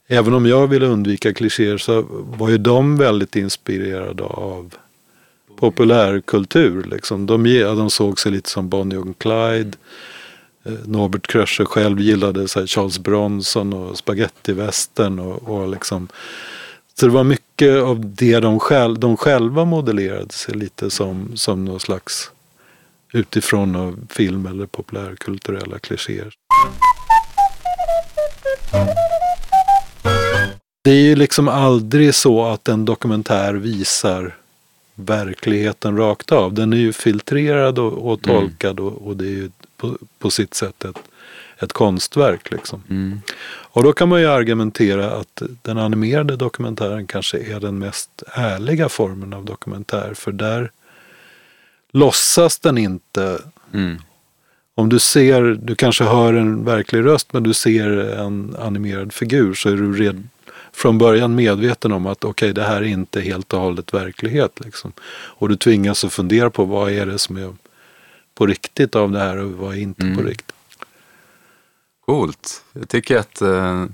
även om jag ville undvika klichéer så var ju de väldigt inspirerade av populärkultur. Liksom. De, de såg sig lite som Bonnie och Clyde. Eh, Norbert Krösche själv gillade så här, Charles Bronson och spagettivästern. Och, och liksom. Så det var mycket av det de, själv, de själva modellerade sig lite som, som någon slags utifrån av film eller populärkulturella klichéer. Det är ju liksom aldrig så att en dokumentär visar verkligheten rakt av. Den är ju filtrerad och, och Mm. tolkad och, och det är ju på, på sitt sätt ett, ett konstverk. Liksom. Mm. Och då kan man ju argumentera att den animerade dokumentären kanske är den mest ärliga formen av dokumentär. För där låtsas den inte Mm. om du ser, du kanske hör en verklig röst men du ser en animerad figur så är du red, från början medveten om att okej det här är inte helt och hållet verklighet. Liksom. Och du tvingas att fundera på vad är det som är på riktigt av det här och vad är inte Mm. på riktigt. Coolt. Jag tycker att eh,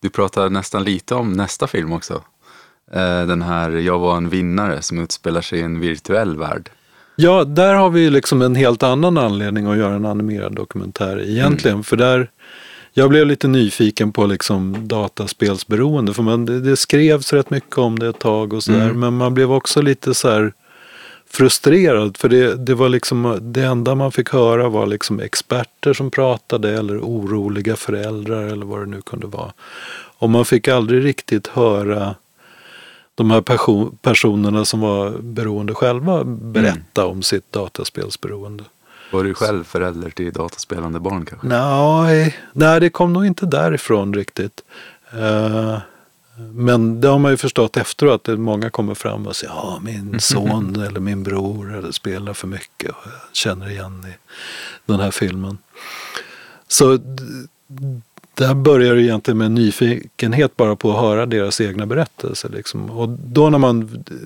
du pratar nästan lite om nästa film också. Eh, den här Jag var en vinnare som utspelar sig i en virtuell värld. Ja, där har vi liksom en helt annan anledning att göra en animerad dokumentär egentligen. För där, jag blev lite nyfiken på liksom dataspelsberoende. För man, det, det skrevs rätt mycket om det ett tag och sådär. Mm. Men man blev också lite så här frustrerad. För det, det var liksom, det enda man fick höra var liksom experter som pratade eller oroliga föräldrar eller vad det nu kunde vara. Och man fick aldrig riktigt höra de här perso- personerna som var beroende själva berätta om sitt dataspelsberoende. Var du själv förälder till dataspelande barn kanske? Nej, nej, det kom nog inte därifrån riktigt. Eh, men det har man ju förstått efteråt. Att många kommer fram och säger ja, min son eller min bror eller spelar för mycket. Och jag känner igen i den här filmen. Så där börjar det egentligen med en nyfikenhet bara på att höra deras egna berättelser. Liksom. Och då när man eh,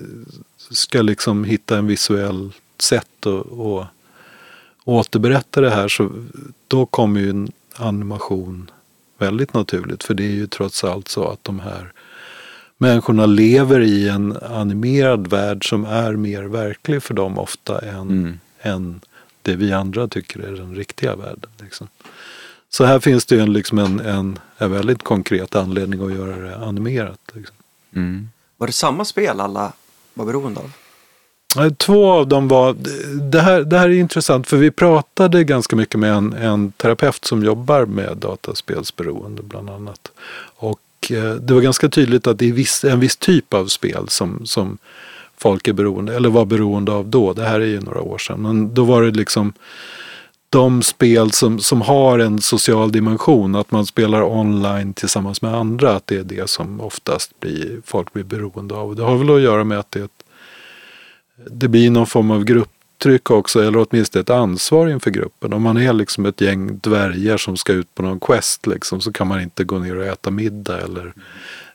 ska liksom hitta en visuell sätt och återberätta det här så då kommer ju en animation väldigt naturligt. För det är ju trots allt så att de här människorna lever i en animerad värld som är mer verklig för dem ofta än, Mm. än det vi andra tycker är den riktiga världen. Liksom. Så här finns det ju en, liksom en, en, en väldigt konkret anledning att göra det animerat. Liksom. Mm. Var det samma spel alla var beroende av? Två av dem var, det här, det här är intressant för vi pratade ganska mycket med en, en terapeut som jobbar med dataspelsberoende bland annat. Och eh, det var ganska tydligt att det är viss, en viss typ av spel som, som folk är beroende, eller var beroende av då. Det här är ju några år sedan. Men då var det liksom de spel som, som har en social dimension, att man spelar online tillsammans med andra, att det är det som oftast blir, folk blir beroende av. Det har väl att göra med att det, är ett, det blir någon form av grupptryck också, eller åtminstone ett ansvar inför gruppen. Om man är liksom ett gäng dvärgar som ska ut på någon quest, liksom, så kan man inte gå ner och äta middag eller,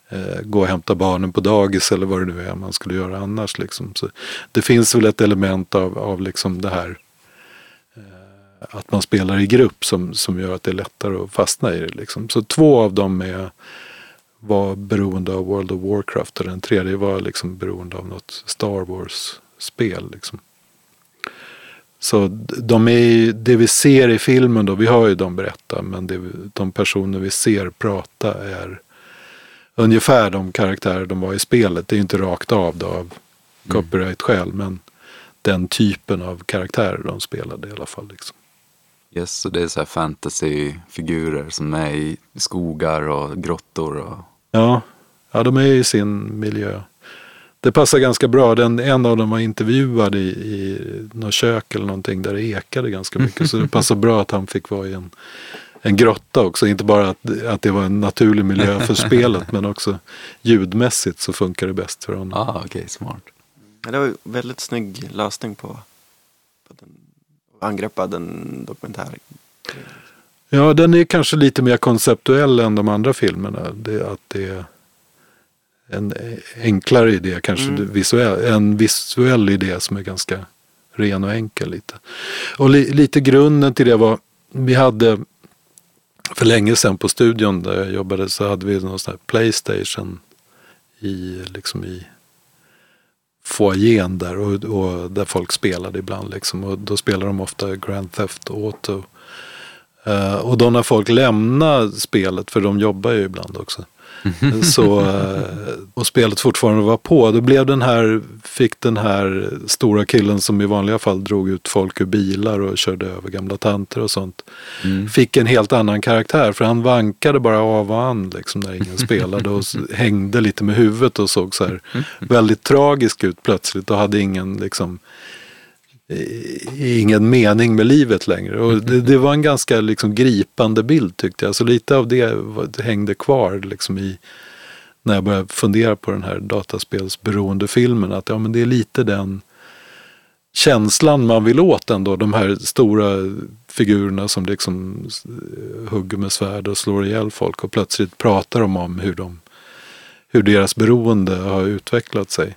eh, gå och hämta barnen på dagis eller vad det nu är man skulle göra annars. Liksom. Så det finns väl ett element av, av liksom det här eh, att man spelar i grupp som, som gör att det är lättare att fastna i det. Liksom. Så två av dem är, var beroende av World of Warcraft och den tredje var liksom beroende av något Star Wars. Wars-spel. Liksom. Så de är, det vi ser i filmen då, vi hör ju dem berätta, men det, de personer vi ser prata är ungefär de karaktärer de var i spelet. Det är ju inte rakt av då av copyright-skäl, men den typen av karaktärer de spelade i alla fall. Liksom. Yes, så det är så här fantasyfigurer som är i skogar och grottor. Och... Ja, ja, de är i sin miljö. Det passar ganska bra. Den, en av dem var intervjuad i, i något kök eller någonting där det ekade ganska mycket. Så det passar bra att han fick vara i en, en grotta också. Inte bara att, att det var en naturlig miljö för spelet men också ljudmässigt så funkar det bäst för honom. Ah, okej, okay, smart. Ja, det var en väldigt snygg lösning på, på den, angrepp av den dokumentär. Ja, den är kanske lite mer konceptuell än de andra filmerna. Det, att det är en enklare idé, kanske mm. visuell, en visuell idé som är ganska ren och enkel lite. Och li, lite grunden till det var, vi hade för länge sedan på studion där jag jobbade så hade vi någon sån här Playstation i, liksom i foajén där och, och, där folk spelade ibland. Liksom. Och då spelade de ofta Grand Theft Auto. Uh, och då när folk lämnade spelet, för de jobbar ju ibland också. Så, eh, och spelet fortfarande var på. Då blev den här, fick den här stora killen som i vanliga fall drog ut folk ur bilar och körde över gamla tanter och sånt. Mm. Fick en helt annan karaktär för han vankade bara av och an liksom, när ingen spelade och hängde lite med huvudet och såg så här väldigt tragisk ut plötsligt och hade ingen liksom Eh, ingen mening med livet längre. Och det, det, var en ganska liksom gripande bild tyckte jag. Så lite av det hängde kvar liksom i när jag började fundera på den här dataspelsberoendefilmen. Att ja, men det är lite den känslan man vill åt ändå. De här stora figurerna som liksom hugger med svärd och slår ihjäl folk och plötsligt pratar de om hur, de, hur deras beroende har utvecklat sig.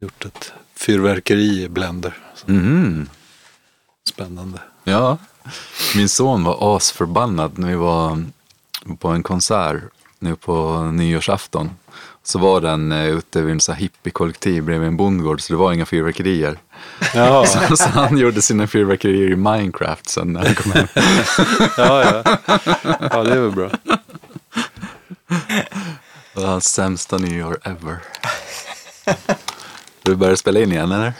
gjort ett fyrverkeri i Blender. Mm. Spännande. Ja, min son var asförbannad när vi var på en konsert nu på nyårsafton. Så var den uh, ute vid en hippiekollektiv bredvid en bondgård så det var inga fyrverkerier. Ja. så, så, han gjorde sina fyrverkerier i Minecraft sen när han kom hem. ja, ja. ja, det är väl bra. Det var hans sämsta nyår ever. Du börjar spela in igen eller?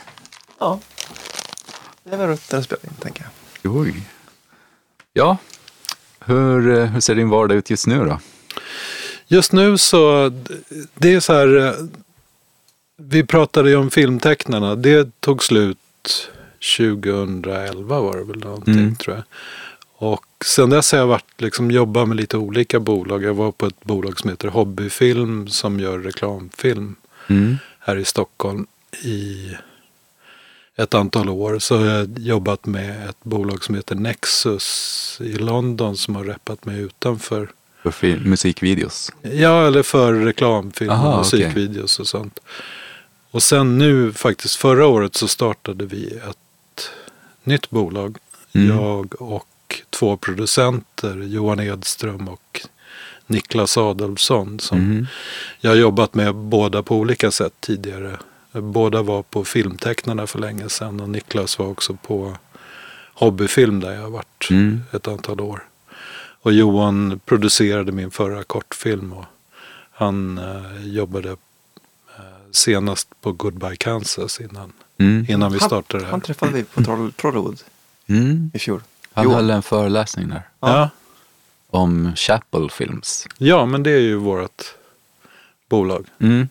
Ja. Det är väl rutten att spela in tänker jag. Oj. Ja, hur, eh, hur ser din vardag ut just nu då? Just nu så, det är så här, eh, vi pratade ju om filmtecknarna. Det tog slut 2011 var det väl någonting mm. tror jag. Och sen dess har jag varit, liksom, jobbat med lite olika bolag. Jag var på ett bolag som heter Hobbyfilm som gör reklamfilm mm. här i Stockholm i ett antal år så har jag jobbat med ett bolag som heter Nexus i London som har reppat mig utanför. För film, musikvideos? Ja, eller för reklamfilm och musikvideos okay. och sånt. Och sen nu faktiskt förra året så startade vi ett nytt bolag. Mm. Jag och två producenter, Johan Edström och Niklas Adolfsson. Som mm. Jag har jobbat med båda på olika sätt tidigare. Båda var på Filmtecknarna för länge sedan och Niklas var också på Hobbyfilm där jag har varit mm. ett antal år. Och Johan producerade min förra kortfilm och han eh, jobbade eh, senast på Goodbye Kansas innan, mm. innan vi startade det här. Han träffade vi på Trollwood mm. i fjol. Han Johan. höll en föreläsning där. Ja. om Chapel Films. Ja, men det är ju vårt bolag. Mm.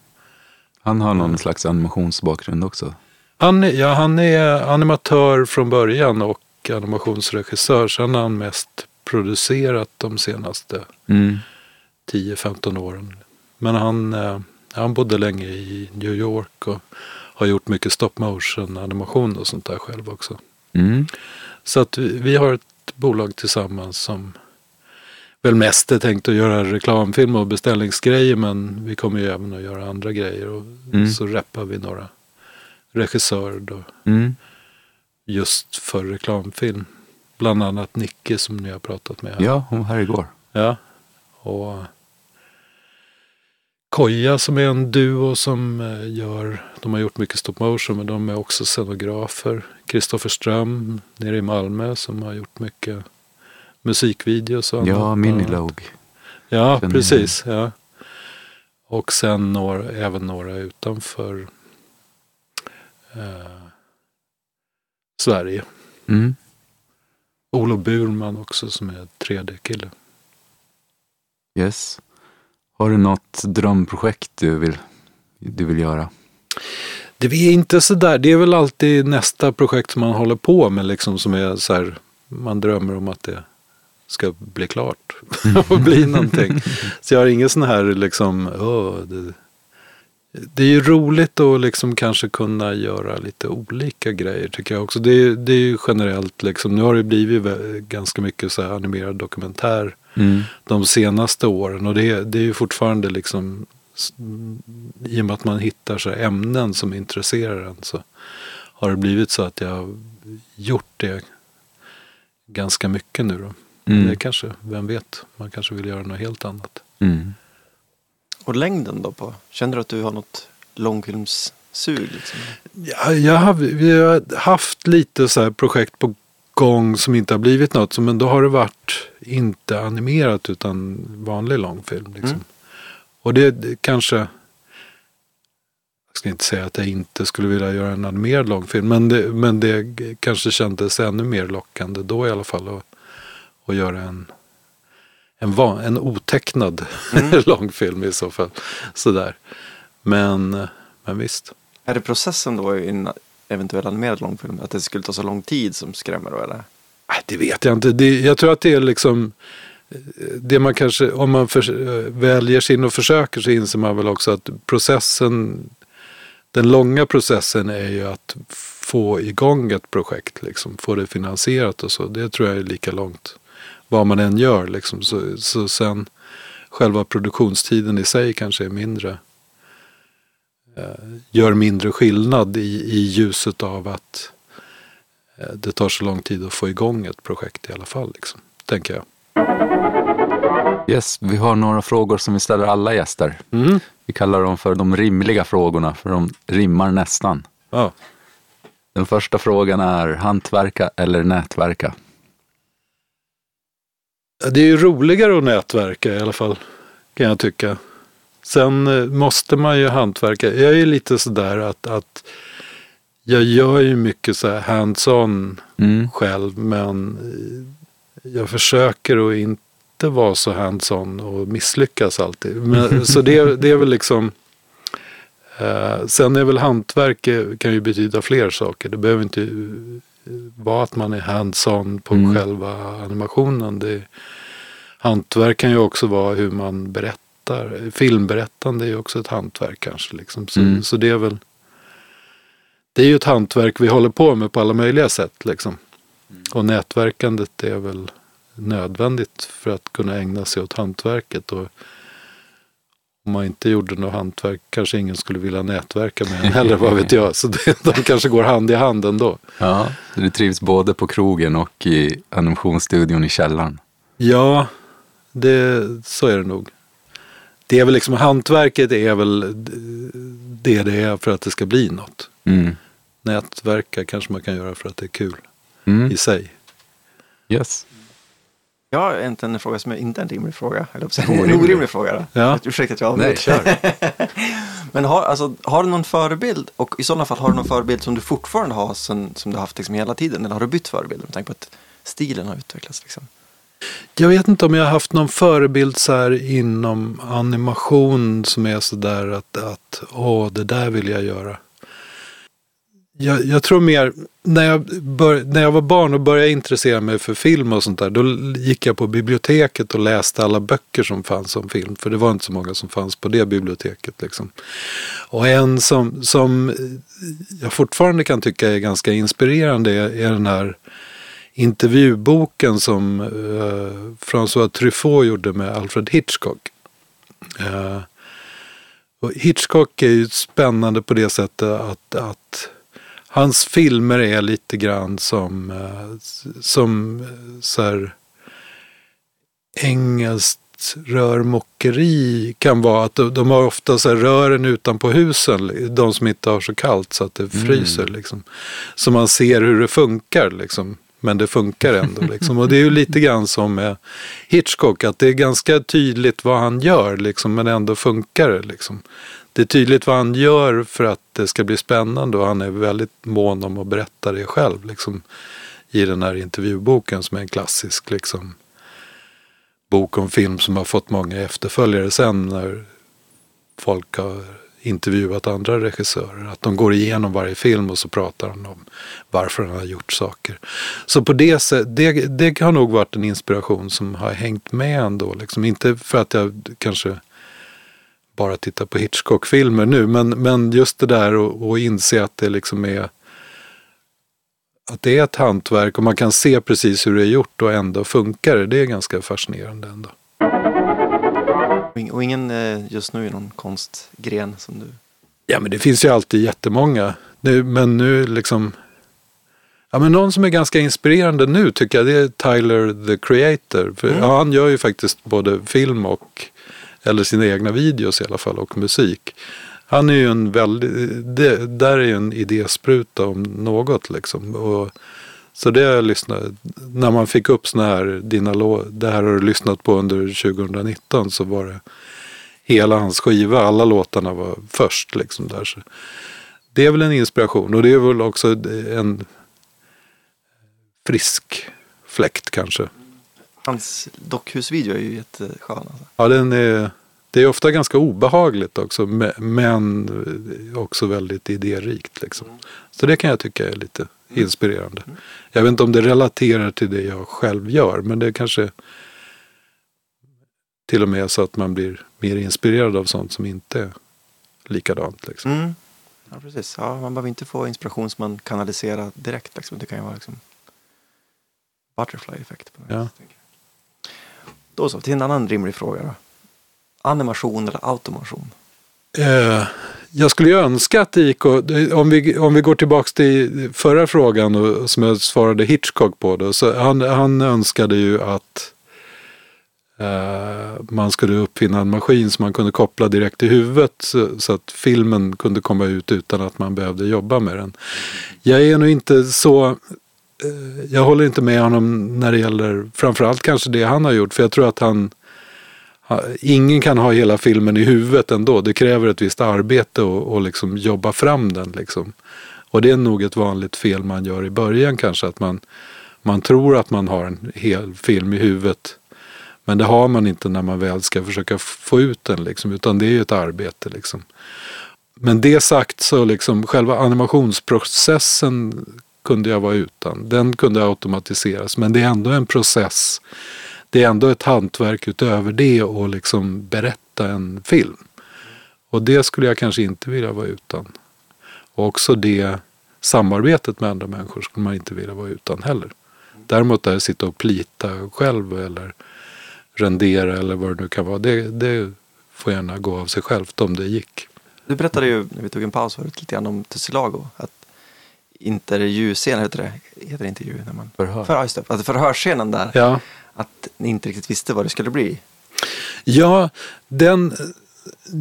Han har någon slags animationsbakgrund också. Han, är- ja, han är animatör från början och animationsregissör. Sen har han mest producerat de senaste Mm. 10-15 åren. Men han, eh, han bodde länge i New York och har gjort mycket stop motion animation och sånt där själv också. Mm. Så att vi, vi har ett bolag tillsammans som väl mest är tänkt att göra reklamfilm och beställningsgrejer men vi kommer ju även att göra andra grejer och Mm. så reppar vi några regissörer då Mm. just för reklamfilm. Bland annat Nicke som ni har pratat med. Ja, hon var här igår. Ja. Och Koja som är en duo som eh, gör, de har gjort mycket stop motion men de är också scenografer. Kristoffer Ström nere i Malmö som har gjort mycket musikvideos. Och Ja, annat. Minilog. Ja, Känner precis. Ja. Och sen några, även några utanför eh, Sverige. Mm. Olof Burman också som är 3D-kille. Yes. Har du något drömprojekt du vill, du vill göra? Det är inte så där. Det är väl alltid nästa projekt som man håller på med liksom som är så här. Man drömmer om att det ska bli klart och bli någonting. Så jag har ingen sån här liksom. åh, det, det är ju roligt att liksom kanske kunna göra lite olika grejer tycker jag också. Det är, det är ju generellt liksom. Nu har det blivit ganska mycket så animerad dokumentär Mm. de senaste åren. Och det, det är ju fortfarande liksom i och med att man hittar så ämnen som intresserar en så har det blivit så att jag har gjort det ganska mycket nu då. Mm. Det kanske, vem vet, man kanske vill göra något helt annat. Mm. Och längden då på? Känner du att du har något långfilmssug? Liksom? Ja, jag har, vi har haft lite så här projekt på gång som inte har blivit något. Men då har det varit inte animerat utan vanlig långfilm. Liksom. Mm. Och det, det kanske... Jag ska inte säga att jag inte skulle vilja göra en animerad långfilm. Men det, men det kanske kändes ännu mer lockande då i alla fall. Att, att göra en, en, van, en otecknad Mm. långfilm i så fall. Sådär. Men, men visst. Är det processen då i en eventuell animerad långfilm? Att det skulle ta så lång tid som skrämmer då eller? Det vet jag inte. Det, jag tror att det är liksom det man kanske, om man för, väljer sig in och försöker så inser man väl också att processen, den långa processen är ju att få igång ett projekt, liksom, få det finansierat och så. Det tror jag är lika långt vad man än gör. Liksom. Så, så sen själva produktionstiden i sig kanske är mindre, eh, gör mindre skillnad i, i ljuset av att eh, det tar så lång tid att få igång ett projekt i alla fall. Liksom, tänker jag. Yes, vi har några frågor som vi ställer alla gäster. Mm. Vi kallar dem för de rimliga frågorna, för de rimmar nästan. Ja. Den första frågan är hantverka eller nätverka? Det är ju roligare att nätverka i alla fall, kan jag tycka. Sen eh, måste man ju hantverka. Jag är lite sådär att, att jag gör ju mycket så här hands-on Mm. själv, men eh, jag försöker att inte vara så hands-on och misslyckas alltid. Men, så det, det är väl liksom eh, Sen är väl hantverk eh, kan ju betyda fler saker. Det behöver inte vara att man är hands-on på Mm. själva animationen. Det, hantverk kan ju också vara hur man berättar. Filmberättande är ju också ett hantverk kanske. Liksom. Så, Mm. så det är väl det är ju ett hantverk vi håller på med på alla möjliga sätt. Liksom. Och nätverkandet är väl nödvändigt för att kunna ägna sig åt hantverket. Och om man inte gjorde något hantverk kanske ingen skulle vilja nätverka med en heller, vad vet jag. Så det, de kanske går hand i hand ändå. Ja, du trivs både på krogen och i animationsstudion i källaren. Ja, det, så är det nog. Det är väl liksom, hantverket är väl det det är för att det ska bli något. Mm. Nätverka kanske man kan göra för att det är kul Mm. i sig. Yes. Jag har egentligen en fråga som är inte en rimlig fråga. Eller en Orimlig. orimlig fråga. Då. Ja. Ursäkta att jag Nej, avbryter. kör. Men har, alltså, har du någon förebild? Och i sådana fall har du någon förebild som du fortfarande har sen, som du har haft liksom hela tiden? Eller har du bytt förebild med tanke på att stilen har utvecklats? Liksom? jag vet inte om jag har haft någon förebild så här inom animation som är så där att, att åh, det där vill jag göra. Jag, jag tror mer, när jag, bör, när jag var barn och började intressera mig för film och sånt där, då gick jag på biblioteket och läste alla böcker som fanns om film. För det var inte så många som fanns på det biblioteket. Liksom. Och en som, som jag fortfarande kan tycka är ganska inspirerande är, är den här intervjuboken som uh, François Truffaut gjorde med Alfred Hitchcock. Uh, och Hitchcock är ju spännande på det sättet att, att hans filmer är lite grann som, uh, som så här, engelskt rörmokeri kan vara att de, de har ofta så här rören utanpå husen, de som inte har så kallt så att det fryser. Mm. Liksom. Så man ser hur det funkar. Liksom. Men det funkar ändå. Liksom. Och det är ju lite grann som med Hitchcock, att det är ganska tydligt vad han gör, liksom, men ändå funkar det. Liksom. Det är tydligt vad han gör för att det ska bli spännande och han är väldigt mån om att berätta det själv. Liksom, I den här intervjuboken som är en klassisk liksom, bok om film som har fått många efterföljare sen när folk har intervjuat andra regissörer. Att de går igenom varje film och så pratar de om varför han har gjort saker. Så på det sättet, det, det har nog varit en inspiration som har hängt med ändå. Liksom. Inte för att jag kanske bara tittar på Hitchcock-filmer nu, men, men just det där att inse att det liksom är att det är ett hantverk och man kan se precis hur det är gjort och ändå funkar det. Det är ganska fascinerande ändå. Och ingen eh, just nu i någon konstgren som du? Ja men det finns ju alltid jättemånga. Nu, men nu liksom Ja men någon som är ganska inspirerande nu tycker jag det är Tyler the Creator. För mm. ja, han gör ju faktiskt både film och eller sina egna videos i alla fall och musik. Han är ju en väldigt, det, där är ju en idéspruta om något liksom. Och, så det jag lyssnade, när man fick upp sådana här, dina lå, det här har du lyssnat på under 2019 så var det hela hans skiva, alla låtarna var först liksom där. Så det är väl en inspiration och det är väl också en frisk fläkt kanske. Hans dockhusvideo är ju jätteskön. Alltså. Ja, den är, det är ofta ganska obehagligt också men också väldigt idérikt. Liksom. Så det kan jag tycka är lite inspirerande. Jag vet inte om det relaterar till det jag själv gör men det kanske till och med så att man blir mer inspirerad av sånt som inte är likadant. Liksom. Mm. Ja, precis. Ja, man behöver inte få inspiration som man kanaliserar direkt. Liksom. Det kan ju vara liksom butterfly-effekt. ja. Då så, till en annan rimlig fråga. Då. Animation eller automation? Eh, jag skulle ju önska att det gick och, om vi, om vi går tillbaka till förra frågan och, som jag svarade Hitchcock på. Då, så han, han önskade ju att eh, man skulle uppfinna en maskin som man kunde koppla direkt till huvudet så, så, att filmen kunde komma ut utan att man behövde jobba med den. Jag är nog inte så Eh, jag håller inte med honom när det gäller framförallt kanske det han har gjort för jag tror att han Ingen kan ha hela filmen i huvudet ändå. Det kräver ett visst arbete och, och liksom jobba fram den. Liksom. Och det är nog ett vanligt fel man gör i början kanske. Att man, man tror att man har en hel film i huvudet. Men det har man inte när man väl ska försöka få ut den. Liksom, utan det är ju ett arbete. Liksom. Men det sagt så liksom själva animationsprocessen kunde jag vara utan. Den kunde automatiseras. Men det är ändå en process det är ändå ett hantverk utöver det och liksom berätta en film. Och det skulle jag kanske inte vilja vara utan. Och också det samarbetet med andra människor skulle man inte vilja vara utan heller. Däremot där sitta och plita själv eller rendera eller vad det nu kan vara. Det, det får gärna gå av sig självt om det gick. Du berättade ju när vi tog en paus förut lite grann om Tussilago. Att intervjuscenen, heter det? Heter det intervju? När man, Förhör. För, just det, alltså förhörsscenen där. Ja att ni inte riktigt visste vad det skulle bli? Ja, den,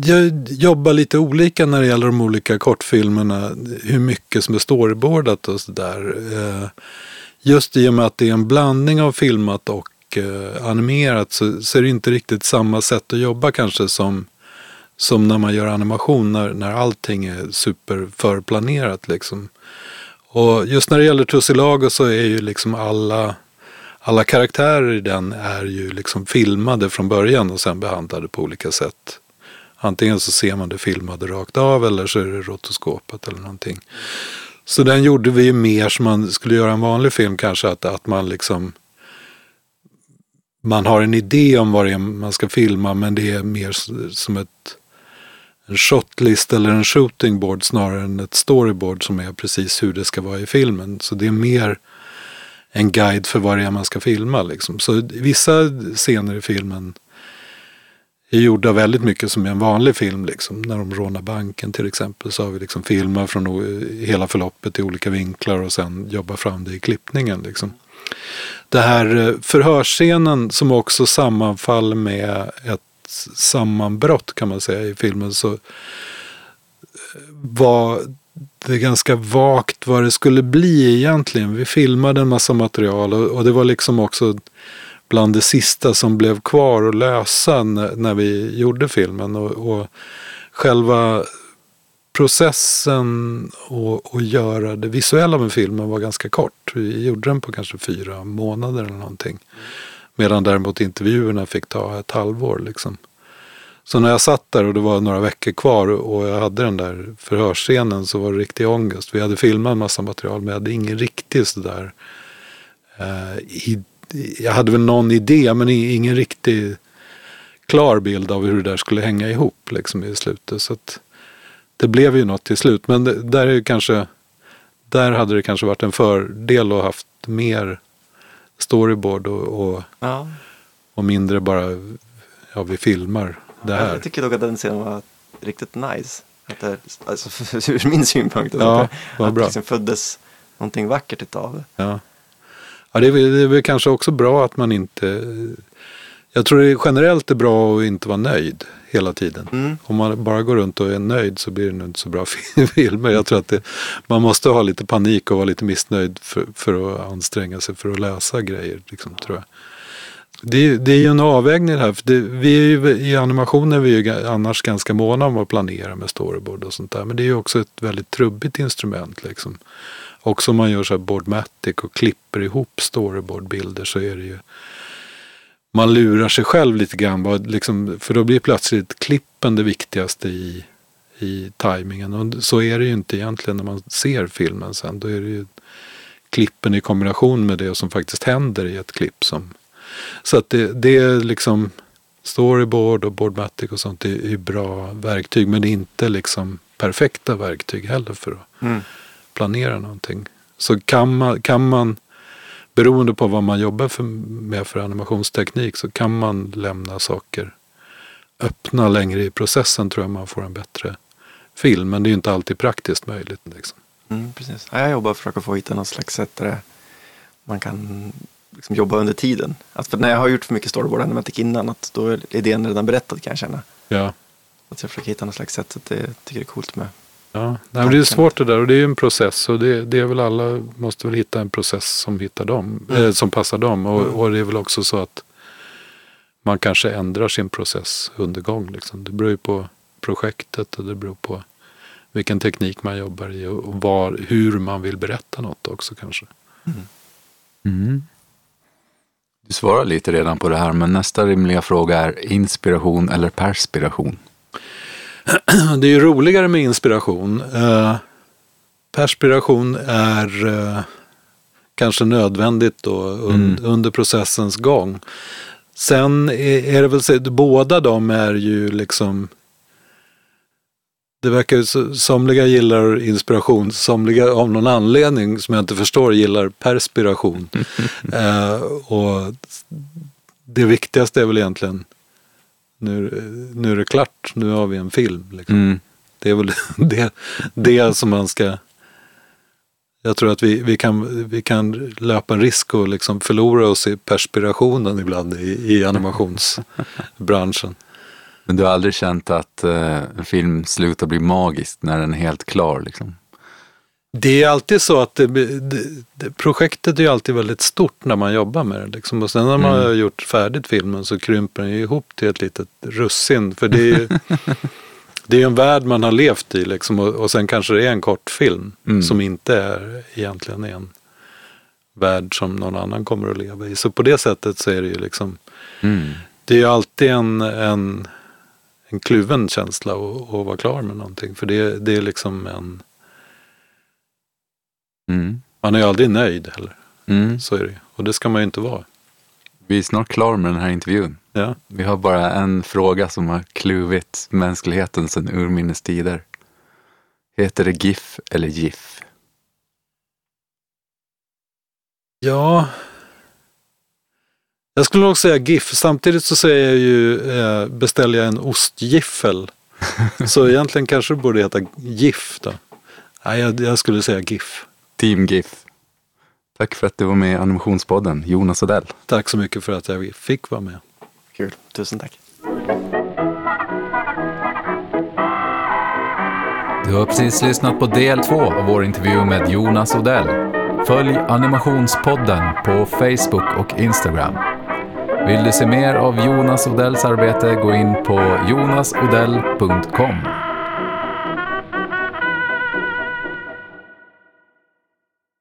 jag jobbar lite olika när det gäller de olika kortfilmerna. Hur mycket som är storyboardat och sådär. Eh, just i och med att det är en blandning av filmat och eh, animerat så, så är det inte riktigt samma sätt att jobba kanske som, som när man gör animation när, när allting är super förplanerat liksom. Och just när det gäller Tussilago så är ju liksom alla alla karaktärer i den är ju liksom filmade från början och sen behandlade på olika sätt. Antingen så ser man det filmade rakt av eller så är det rotoskopat eller någonting. Så den gjorde vi ju mer som man skulle göra en vanlig film kanske, att, att man liksom man har en idé om vad det är man ska filma men det är mer som ett en shotlist eller en shooting board snarare än ett storyboard som är precis hur det ska vara i filmen. Så det är mer en guide för vad det är man ska filma. Liksom. Så vissa scener i filmen är gjorda väldigt mycket som i en vanlig film. Liksom. När de rånar banken till exempel så har vi liksom filmat från hela förloppet i olika vinklar och sen jobbar fram det i klippningen. Liksom. Det här eh, förhörsscenen som också sammanfaller med ett sammanbrott kan man säga i filmen så eh, var det ganska vagt vad det skulle bli egentligen. Vi filmade en massa material och, och det var liksom också bland det sista som blev kvar att lösa när, när vi gjorde filmen. Och, och själva processen att göra det visuella med filmen var ganska kort. Vi gjorde den på kanske fyra månader eller någonting. Medan däremot intervjuerna fick ta ett halvår. Liksom. Så när jag satt där och det var några veckor kvar och jag hade den där förhörsscenen så var det riktig ångest. Vi hade filmat en massa material men jag hade ingen riktig sådär eh, i, jag hade väl någon idé men ingen riktig klar bild av hur det där skulle hänga ihop liksom i slutet. Så att, det blev ju något till slut. Men det, där, är kanske, där hade det kanske varit en fördel att haft mer storyboard och, och, Ja. och mindre bara, ja vi filmar det här. Jag tycker dock att den scenen var riktigt nice. Att det, alltså, ur min synpunkt. Ja, att det, liksom föddes någonting vackert utav det. Ja. Ja, det, är, det är väl kanske också bra att man inte... Jag tror det generellt är bra att inte vara nöjd hela tiden. Mm. Om man bara går runt och är nöjd så blir det nog inte så bra filmer. Jag tror att det, man måste ha lite panik och vara lite missnöjd för, för att anstränga sig för att lösa grejer. Liksom, tror jag. Det, är- det är ju en avvägning här. För det, vi är ju, I animationen är vi ju annars ganska måna om att planera med storyboard och sånt där. Men det är ju också ett väldigt trubbigt instrument. Liksom. Också om man gör så här boardmatic och klipper ihop storyboardbilder så är det ju man lurar sig själv lite grann. Liksom, för då blir plötsligt klippen det viktigaste i, i tajmingen. Och så är det ju inte egentligen när man ser filmen sen. Då är det ju klippen i kombination med det som faktiskt händer i ett klipp. Som, så att det, det är liksom storyboard och boardmatic och sånt är, är bra verktyg. Men det är inte liksom perfekta verktyg heller för att Mm. planera någonting. Så kan man, kan man beroende på vad man jobbar för, med för animationsteknik så kan man lämna saker öppna längre i processen tror jag man får en bättre film. Men det är ju inte alltid praktiskt möjligt. Liksom. Mm, precis. Ja, jag jobbar för att försöka få hitta något slags sätt där det- man kan liksom jobba under tiden. Att för när jag har gjort för mycket storyboard animatic innan, att då är idén redan berättad kan jag känna. Ja. Att jag försöker hitta något slags sätt, att det tycker jag är coolt med. Ja, Nej, men det är svårt det där och det är ju en process och det, det är väl alla måste väl hitta en process som, hittar dem, Mm. eh, som passar dem och, Mm. och det är väl också så att man kanske ändrar sin process under gång. Liksom. Det beror ju på projektet och det beror på vilken teknik man jobbar i och och var, hur man vill berätta något också kanske. Mm. Du svarar lite redan på det här, men nästa rimliga fråga är inspiration eller perspiration? Det är ju roligare med inspiration. Eh, perspiration är eh, kanske nödvändigt då un, Mm. under processens gång. Sen är, är det väl så att båda de är ju liksom det verkar ju, somliga gillar inspiration, somliga av någon anledning som jag inte förstår gillar perspiration. eh, och det viktigaste är väl egentligen nu, nu är det klart, nu har vi en film. Liksom. Mm. Det är väl det, det som man ska... Jag tror att vi, vi, kan, vi kan löpa en risk att liksom förlora oss i perspirationen ibland i, i animationsbranschen. Men du har aldrig känt att eh, en film slutar bli magisk när den är helt klar? Liksom? Det är alltid så att det, det, projektet är ju alltid väldigt stort när man jobbar med det. Liksom. Och sen när man Mm. har gjort färdigt filmen så krymper den ju ihop till ett litet russin. För det är ju det är en värld man har levt i liksom. och, och sen kanske det är en kortfilm Mm. som inte är egentligen en värld som någon annan kommer att leva i. Så på det sättet så är det ju liksom, Mm. det är ju alltid en, en, en kluven känsla att, att vara klar med någonting. För det, det är liksom en, Mm. man är ju aldrig nöjd heller. Mm. Så är det. Och det ska man ju inte vara. Vi är snart klara med den här intervjun. Ja. Vi har bara en fråga som har kluvit mänskligheten sedan urminnes tider. Heter det GIF eller GIF? Ja. Jag skulle nog säga GIF. Samtidigt så säger jag ju, eh, beställer jag en ostgiffel. så egentligen kanske det borde heta GIF då. Nej, jag, jag skulle säga GIF. Team GIF. Tack för att du var med i Animationspodden, Jonas Odell. Tack så mycket för att jag fick vara med. Kul, tusen tack. Du har precis lyssnat på del två av vår intervju med Jonas Odell. Följ Animationspodden på Facebook och Instagram. Vill du se mer av Jonas Odells arbete, gå in på jonasodell.com.